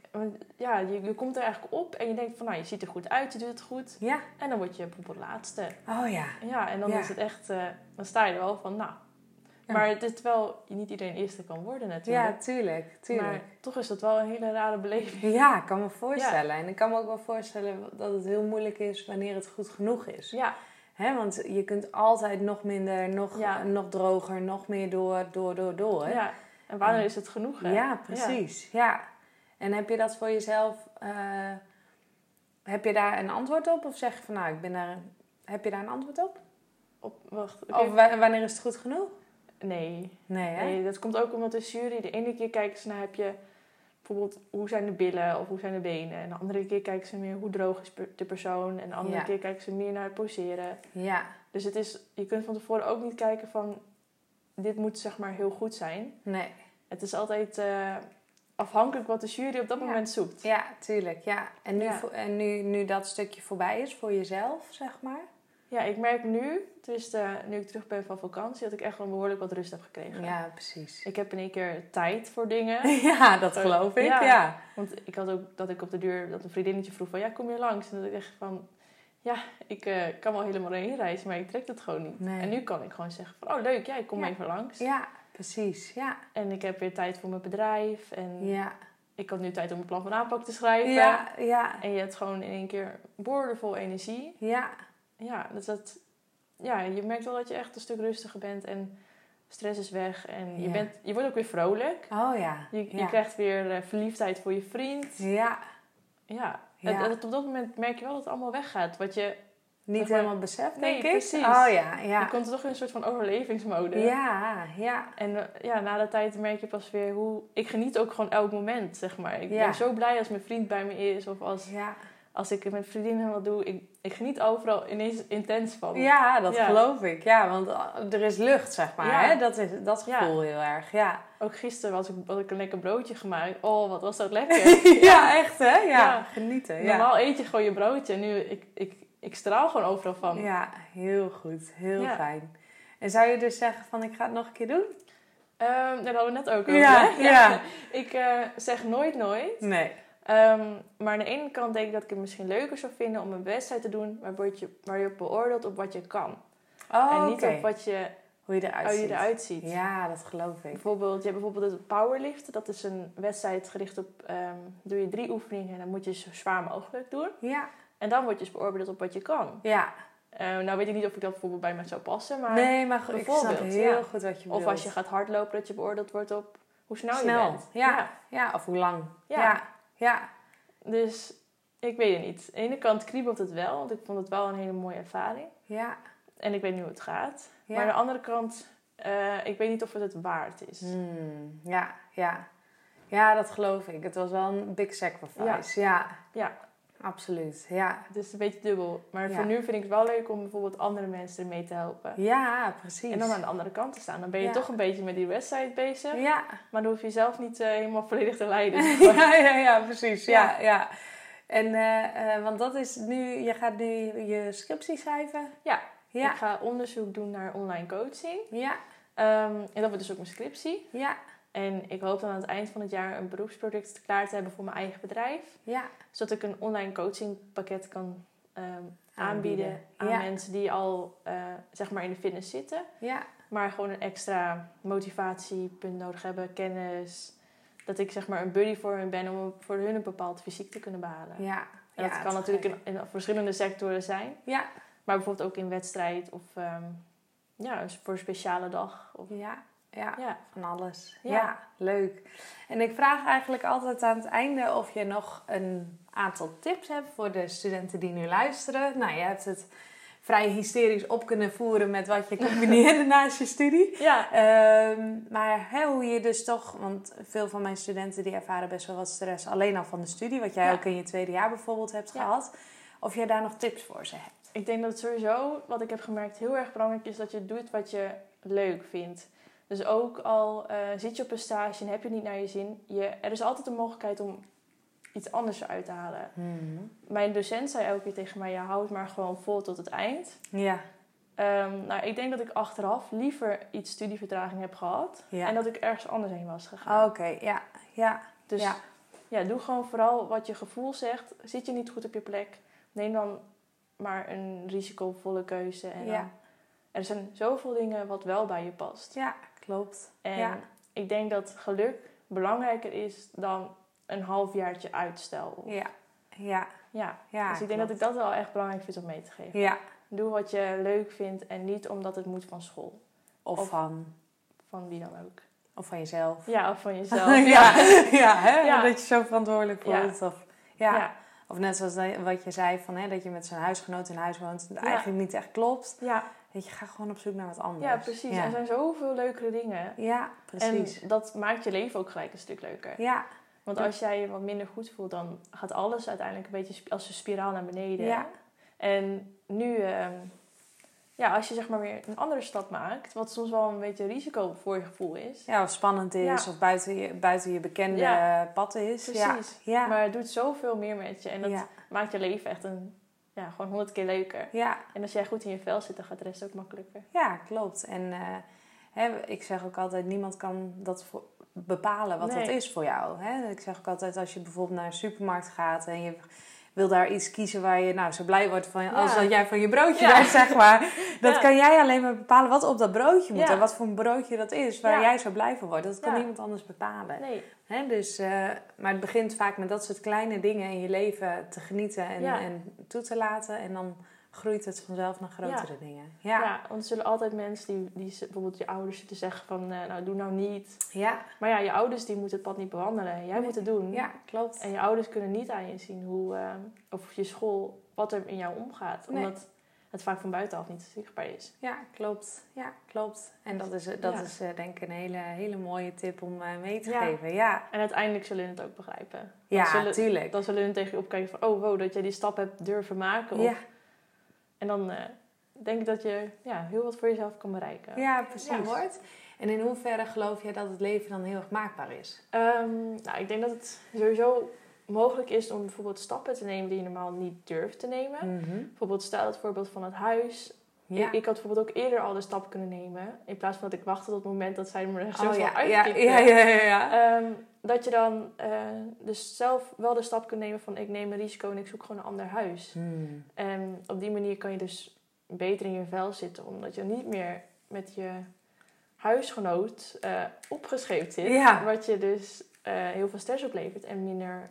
ja, je, je komt er eigenlijk op en je denkt van, nou, je ziet er goed uit, je doet het goed. ja. En dan word je bijvoorbeeld laatste. Oh ja. Ja, en dan is het echt, eh, dan sta je er wel van, nou. Maar het is je niet iedereen eerste kan worden natuurlijk. Ja, tuurlijk, tuurlijk. Maar toch is dat wel een hele rare beleving. Ja, ik kan me voorstellen. En ik kan me ook wel voorstellen dat het heel moeilijk is wanneer het goed genoeg is. Ja, Hè, want je kunt altijd nog minder, nog, Ja. nog droger, nog meer door, door, door, door. ja. En wanneer is het genoeg? Hè? Ja, precies. Ja. En heb je dat voor jezelf, eh, heb je daar een antwoord op? Of zeg je van nou, ik ben daar, heb je daar een antwoord op? Op, wacht. Of wa- wanneer is het goed genoeg? Nee. Nee, hè? nee, dat komt ook omdat de jury, de ene keer kijken ze naar, heb je bijvoorbeeld hoe zijn de billen of hoe zijn de benen. En de andere keer kijken ze meer hoe droog is de persoon. En de andere Ja. keer kijken ze meer naar het poseren. Ja, Dus het is, je kunt van tevoren ook niet kijken van, dit moet zeg maar heel goed zijn. nee. Het is altijd eh, afhankelijk wat de jury op dat Ja. moment zoekt. Ja, tuurlijk. Ja. En, nu, Ja. en nu, nu dat stukje voorbij is voor jezelf, zeg maar. Ja, ik merk nu, dus eh, nu ik terug ben van vakantie, dat ik echt wel behoorlijk wat rust heb gekregen. Ja, precies. Ik heb in één keer tijd voor dingen. Ja, dat geloof ik. Ja. Ja. Want ik had ook dat ik op de deur, dat een vriendinnetje vroeg van, ja, kom je langs? En dat ik echt van, ja, ik eh, kan wel helemaal heen reizen, maar ik trek het gewoon niet. Nee. En nu kan ik gewoon zeggen van, oh leuk, ja, ik kom Ja. even langs. Ja, precies. Ja. En ik heb weer tijd voor mijn bedrijf. En Ja. ik had nu tijd om een plan van aanpak te schrijven. Ja, ja. En je hebt gewoon in één keer boordevol energie. Ja. Ja, dus dat, ja, je merkt wel dat je echt een stuk rustiger bent en stress is weg. En je, Ja. bent, je wordt ook weer vrolijk. Oh ja. Je, je ja. krijgt weer eh, verliefdheid voor je vriend. Ja. Ja, Ja. En, en op dat moment merk je wel dat het allemaal weggaat. Wat je, Niet maar- helemaal beseft, Nee, denk ik. precies. Oh ja, je ja. komt toch in een soort van overlevingsmode. Ja, ja. En eh, ja, na de tijd merk je pas weer hoe... Ik geniet ook gewoon elk moment, zeg maar. Ik Ja. ben zo blij als mijn vriend bij me is. Of als, Ja, als ik met vriendinnen wat doe. Ik, ik geniet overal ineens intens van. ja dat Ja. geloof ik. Ja, want uh, er is lucht, zeg maar. Ja. Hè? Dat, is, dat gevoel heel erg. Ja. Ook gisteren was ik, had ik een lekker broodje gemaakt. Oh, wat was dat lekker. ja, echt hè? Ja, Ja. genieten. Normaal eet je gewoon je broodje. En nu, ik, ik, ik straal gewoon overal van. ja, heel goed. Heel fijn. En zou je dus zeggen van ik ga het nog een keer doen? Ehm, daar hadden we net ook over. Ja, hè? ja. ik eh, zeg nooit nooit. Nee. Ehm, maar aan de ene kant denk ik dat ik het misschien leuker zou vinden om een wedstrijd te doen waar je, waar je op beoordeelt op wat je kan. Oh, en niet op wat je, Hoe je eruit hoe je ziet. eruit ziet. Ja, dat geloof ik. Bijvoorbeeld, je hebt bijvoorbeeld het powerlift. Dat is een wedstrijd gericht op, ehm, doe je drie oefeningen en dan moet je zo zwaar mogelijk doen. Ja. En dan word je dus beoordeeld op wat je kan. Ja. Eh, nou weet ik niet of ik dat bijvoorbeeld bij me zou passen, maar... nee, maar goed, ik snap bijvoorbeeld, heel ja. goed wat je Of bedoelt. als je gaat hardlopen, dat je beoordeeld wordt op hoe snel, Snel, je bent. ja. Ja, of hoe lang. Ja. Ja. Ja. Dus ik weet het niet. Aan de ene kant kriebelt het wel, want ik vond het wel een hele mooie ervaring. Ja. En ik weet nu hoe het gaat. Ja. Maar aan de andere kant, eh, ik weet niet of het het waard is. Hmm, ja, ja. Ja, dat geloof ik. Het was wel een big sacrifice. Ja, Ja, absoluut. Ja. het is een beetje dubbel. Maar Ja. voor nu vind ik het wel leuk om bijvoorbeeld andere mensen ermee te helpen. Ja, precies. En dan aan de andere kant te staan. Dan ben je Ja. toch een beetje met die wedstrijd bezig. Ja. Maar dan hoef je zelf niet eh, helemaal volledig te leiden. ja, ja, ja, precies. Ja, Ja. ja. En, eh, eh, want dat is nu, je gaat nu je scriptie schrijven. Ja. Ja. Ik ga onderzoek doen naar online coaching. Ja, Ehm, en dat wordt dus ook mijn scriptie. ja, En ik hoop dan aan het eind van het jaar een beroepsproduct klaar te hebben voor mijn eigen bedrijf. ja. Zodat ik een online coachingpakket kan ehm, aanbieden, aan ja. mensen die al eh, zeg maar in de fitness zitten. Ja, maar gewoon een extra motivatiepunt nodig hebben, kennis. Dat ik zeg maar een buddy voor hun ben om voor hun een bepaald fysiek te kunnen behalen. Ja. En ja, dat kan natuurlijk in verschillende sectoren zijn. Ja. Maar bijvoorbeeld ook in wedstrijd of ehm, ja, voor een speciale dag. Of, Ja. Ja. ja. Van alles. Ja. Ja. leuk. En ik vraag eigenlijk altijd aan het einde of je nog een aantal tips hebt voor de studenten die nu luisteren. Nou, je hebt het vrij hysterisch op kunnen voeren met wat je combineerde naast je studie. ja. Ehm, maar hè, hoe je dus toch, want veel van mijn studenten die ervaren best wel wat stress alleen al van de studie, wat jij Ja. ook in je tweede jaar bijvoorbeeld hebt gehad. Of jij daar nog tips voor ze hebt. Ik denk dat sowieso, wat ik heb gemerkt, heel erg belangrijk is dat je doet wat je leuk vindt. Dus ook al eh, zit je op een stage en heb je het niet naar je zin, je, er is altijd een mogelijkheid om iets anders eruit te halen. Mijn docent zei elke keer tegen mij, ja, hou het maar gewoon vol tot het eind. Ja, Ehm, nou, ik denk dat ik achteraf liever iets studievertraging heb gehad Ja. en dat ik ergens anders heen was gegaan. oké, ja, ja, Dus ja. ja, doe gewoon vooral wat je gevoel zegt. Zit je niet goed op je plek, neem dan maar een risicovolle keuze. En Ja. dan- er zijn zoveel dingen wat wel bij je past. Ja, klopt. En Ja. ik denk dat geluk belangrijker is dan een halfjaartje uitstel. Ja, ja, Ja. ja. dus ik denk dat ik dat wel echt belangrijk vind om mee te geven. Ja, Doe wat je leuk vindt en niet omdat het moet van school. of, Of- van, Van wie dan ook. of van jezelf. Ja, of van jezelf. ja, ja, hè? Ja. dat je zo verantwoordelijk voelt. Of, ja. ja. of net zoals wat je zei, van, hè, dat je met zo'n huisgenoot in huis woont. Dat Ja. eigenlijk niet echt klopt. Ja, Weet je, ga gewoon op zoek naar wat anders. ja, precies. Ja, Er zijn zoveel leukere dingen. ja precies. En dat maakt je leven ook gelijk een stuk leuker. ja, Want als jij je wat minder goed voelt, dan gaat alles uiteindelijk een beetje als een spiraal naar beneden. Ja. En nu, ehm, ja, als je zeg maar weer een andere stap maakt, wat soms wel een beetje risico voor je gevoel is. ja, of spannend is, Ja. of buiten je, buiten je bekende Ja. pad is. Precies. Ja. Maar het doet zoveel meer met je. En dat maakt je leven echt een, ja, gewoon honderd keer leuker. ja. En als jij goed in je vel zit, dan gaat de rest ook makkelijker. Ja, klopt. En eh, hè, ik zeg ook altijd, niemand kan dat bepalen wat Nee. dat is voor jou. Hè? Ik zeg ook altijd, als je bijvoorbeeld naar een supermarkt gaat en je wil daar iets kiezen waar je nou zo blij wordt van, als dat jij van je broodje bent, zeg maar. Dat kan jij alleen maar bepalen wat op dat broodje moet en wat voor een broodje dat is, waar jij zo blij van wordt. Dat kan niemand anders bepalen. Nee, Hè? Dus, eh, maar het begint vaak met dat soort kleine dingen in je leven te genieten en, en toe te laten. En dan groeit het vanzelf naar grotere dingen. Ja. ja. want er zullen altijd mensen die, die bijvoorbeeld je ouders zitten zeggen van, eh, nou doe nou niet. Ja. Maar ja, je ouders die moeten het pad niet bewandelen. Jij Nee. moet het doen. Ja, klopt. En je ouders kunnen niet aan je zien hoe, eh, of je school, wat er in jou omgaat. Nee. Omdat het vaak van buitenaf niet zichtbaar is. Ja, klopt. Ja, klopt. En dat is, dat Ja. is eh, denk ik een hele, hele mooie tip om mee te Ja. geven. Ja, En uiteindelijk zullen het ook begrijpen. Dan ja zullen, tuurlijk. Dan zullen hun tegen je opkijken van, oh wow, dat jij die stap hebt durven maken. Of, Ja, En dan eh, denk ik dat je ja, heel wat voor jezelf kan bereiken. ja, precies. Ja, hoort. En in hoeverre geloof jij dat het leven dan heel erg maakbaar is? Ehm, nou, ik denk dat het sowieso mogelijk is om bijvoorbeeld stappen te nemen die je normaal niet durft te nemen. Bijvoorbeeld stel het voorbeeld van het huis. Ja. Ik, ik had bijvoorbeeld ook eerder al de stap kunnen nemen. In plaats van dat ik wachtte tot het moment dat zij me er zo oh. Ja, uitkikte. ja, ja, ja, ja. Ehm, dat je dan eh, dus zelf wel de stap kunt nemen van ik neem een risico en ik zoek gewoon een ander huis. Hmm. En op die manier kan je dus beter in je vel zitten. Omdat je niet meer met je huisgenoot eh opgescheept zit. Ja. Wat je dus eh, heel veel stress oplevert en minder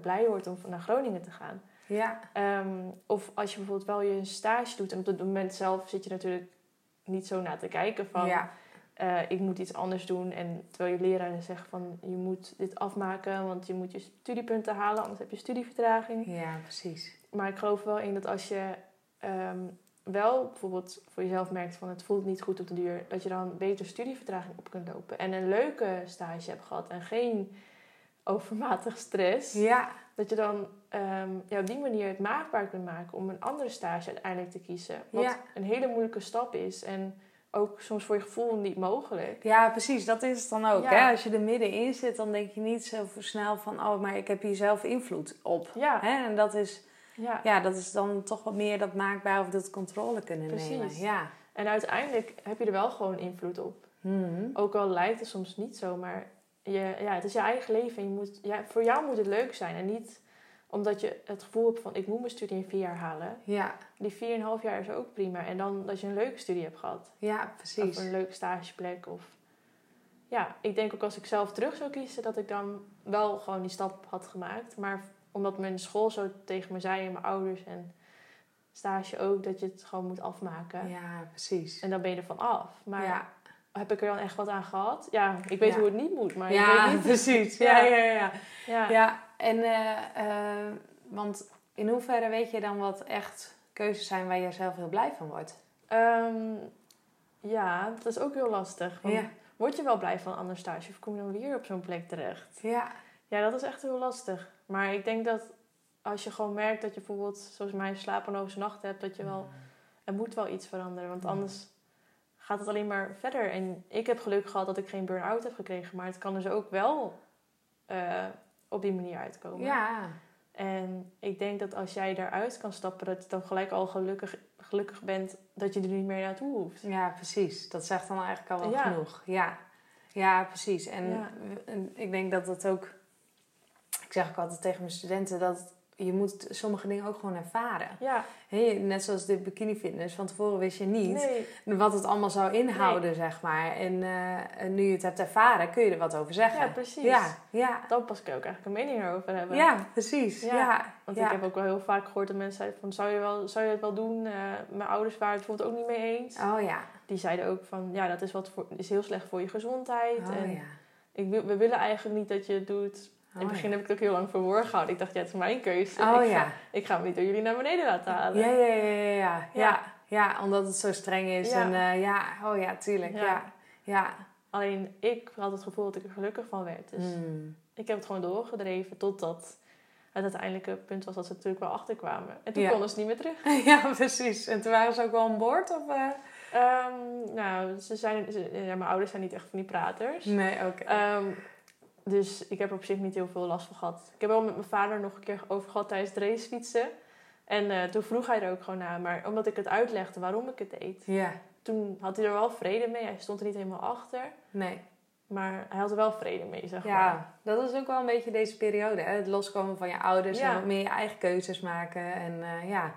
blij wordt om naar Groningen te gaan. Ja, Ehm, of als je bijvoorbeeld wel je stage doet en op het moment zelf zit je natuurlijk niet zo naar te kijken van ja, eh, ik moet iets anders doen. En terwijl je leraar zegt van je moet dit afmaken, want je moet je studiepunten halen, anders heb je studievertraging. ja, precies. Maar ik geloof wel in dat als je ehm, wel bijvoorbeeld voor jezelf merkt van het voelt niet goed op de duur, dat je dan beter studievertraging op kunt lopen. En een leuke stage hebt gehad en geen overmatig stress. Ja, Dat je dan ja, op die manier het maakbaar kunt maken om een andere stage uiteindelijk te kiezen. Wat Ja. een hele moeilijke stap is. En ook soms voor je gevoel niet mogelijk. ja, precies. Dat is het dan ook. Ja. Hè? Als je er middenin zit, dan denk je niet zo snel van... oh, maar ik heb hier zelf invloed op. Ja, Hè? En dat is, ja. ja, dat is dan toch wat meer dat maakbaar of dat controle kunnen Precies. nemen. Ja. En uiteindelijk heb je er wel gewoon invloed op. Mhm. Ook al lijkt het soms niet zo, maar je, ja, het is je eigen leven. En je moet, ja, voor jou moet het leuk zijn en niet omdat je het gevoel hebt van ik moet mijn studie in vier jaar halen. Ja, Die vier en een half jaar is ook prima. En dan dat je een leuke studie hebt gehad. ja, precies. Of een leuke stageplek. Of... Ja, ik denk ook als ik zelf terug zou kiezen, dat ik dan wel gewoon die stap had gemaakt. Maar omdat mijn school zo tegen me zei en mijn ouders en stage ook, dat je het gewoon moet afmaken. Ja, precies. En dan ben je er van af. Maar ja, heb ik er dan echt wat aan gehad? Ja, ik weet Ja. hoe het niet moet, maar ik ja weet niet. precies. Ja, Ja. ja, ja. Ja. En eh, eh, want in hoeverre weet je dan wat echt keuzes zijn waar jij zelf heel blij van wordt? Ehm, ja, dat is ook heel lastig. Want Ja. Word je wel blij van een ander stage of kom je dan weer op zo'n plek terecht? Ja, Ja, dat is echt heel lastig. Maar ik denk dat als je gewoon merkt dat je bijvoorbeeld, zoals mij, een slapeloze nacht hebt, dat je wel, er moet wel iets veranderen. Want Ja. anders gaat het alleen maar verder. En ik heb geluk gehad dat ik geen burn-out heb gekregen, maar het kan dus ook wel eh, op die manier uitkomen. ja, En ik denk dat als jij daaruit kan stappen, dat je dan gelijk al gelukkig, gelukkig bent dat je er niet meer naartoe hoeft. ja, precies. Dat zegt dan eigenlijk al wel Ja. genoeg. Ja, ja precies. En, Ja. en ik denk dat dat ook... Ik zeg ook altijd tegen mijn studenten dat je moet sommige dingen ook gewoon ervaren. Ja, net zoals de bikini fitness. Van tevoren wist je niet nee. wat het allemaal zou inhouden, zeg maar. En eh, en nu je het hebt ervaren, kun je er wat over zeggen. Ja, precies. Ja, ja. Dan pas je ook eigenlijk een mening erover hebben. Ja, precies. Ja, Ja, Want ja. ik heb ook wel heel vaak gehoord dat mensen zeiden van... zou je, wel, zou je het wel doen? Eh, mijn ouders waren het bijvoorbeeld ook niet mee eens. Oh ja. Die zeiden ook van... ja, dat is, wat voor, is heel slecht voor je gezondheid. Oh en ja. ik, we willen eigenlijk niet dat je het doet. In het begin heb ik het ook heel lang verborgen gehouden. Ik dacht, ja, het is mijn keuze. Oh ik, ja. ga, ik ga hem niet door jullie naar beneden laten halen. Ja, ja, ja, ja, ja. Ja, omdat het zo streng is. Ja. En eh, ja, oh ja, tuurlijk. Ja. Ja. Alleen ik had het gevoel dat ik er gelukkig van werd. Dus Hmm. ik heb het gewoon doorgedreven totdat het uiteindelijke punt was dat ze natuurlijk wel achterkwamen. En toen Ja. konden ze niet meer terug. ja, precies. En toen waren ze ook wel aan boord? Of, eh? Ehm, nou, ze zijn, ze- ja, mijn ouders zijn niet echt van die praters. Nee, oké. Ehm, dus ik heb er op zich niet heel veel last van gehad. Ik heb wel met mijn vader nog een keer over gehad tijdens het racefietsen. En eh, toen vroeg hij er ook gewoon naar. Maar omdat ik het uitlegde waarom ik het deed, ja, toen had hij er wel vrede mee. Hij stond er niet helemaal achter. nee. Maar hij had er wel vrede mee, zeg maar. Ja, dat is ook wel een beetje deze periode. Hè? Het loskomen van je ouders Ja. en wat meer je eigen keuzes maken. En eh, ja,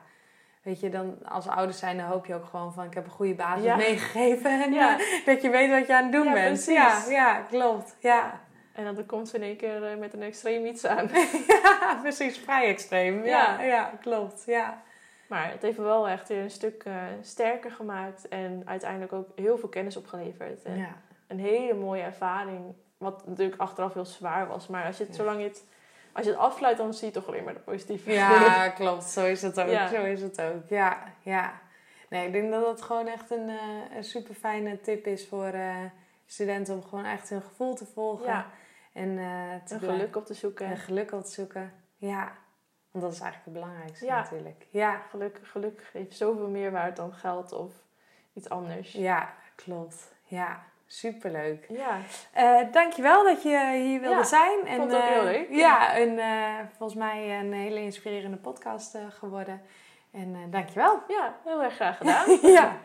weet je, dan als ouders zijn, dan hoop je ook gewoon van... ik heb een goede basis Ja. meegegeven en Ja. eh, dat je weet wat je aan het doen Ja, bent. precies. Ja, ja, klopt. Ja. En dan komt ze in één keer eh, met een extreem iets aan. ja, precies. Vrij extreem. Ja, Ja. ja, klopt. Ja. Maar het heeft wel echt weer een stuk eh, sterker gemaakt. En uiteindelijk ook heel veel kennis opgeleverd. En Ja. een hele mooie ervaring. Wat natuurlijk achteraf heel zwaar was. Maar als je het, Ja. zolang je het, als je het afsluit, dan zie je toch alleen maar de positieve. Ja, klopt. Zo is het ook. Ja. Zo is het ook. Ja, ja. Nee, ik denk dat dat gewoon echt een, eh, een super fijne tip is voor studenten om gewoon echt hun gevoel te volgen. En eh te blij- geluk op te zoeken. en geluk op te zoeken. Ja. Want dat is eigenlijk het belangrijkste Ja. natuurlijk. Ja. Geluk, geluk heeft zoveel meer waard dan geld of iets anders. Ja, klopt. Ja, superleuk. Ja, Eh dankjewel dat je hier wilde Ja, zijn. En, vond het ook eh, heel leuk. Ja, en volgens mij een hele inspirerende podcast geworden. En dankjewel. ja heel erg graag gedaan. ja.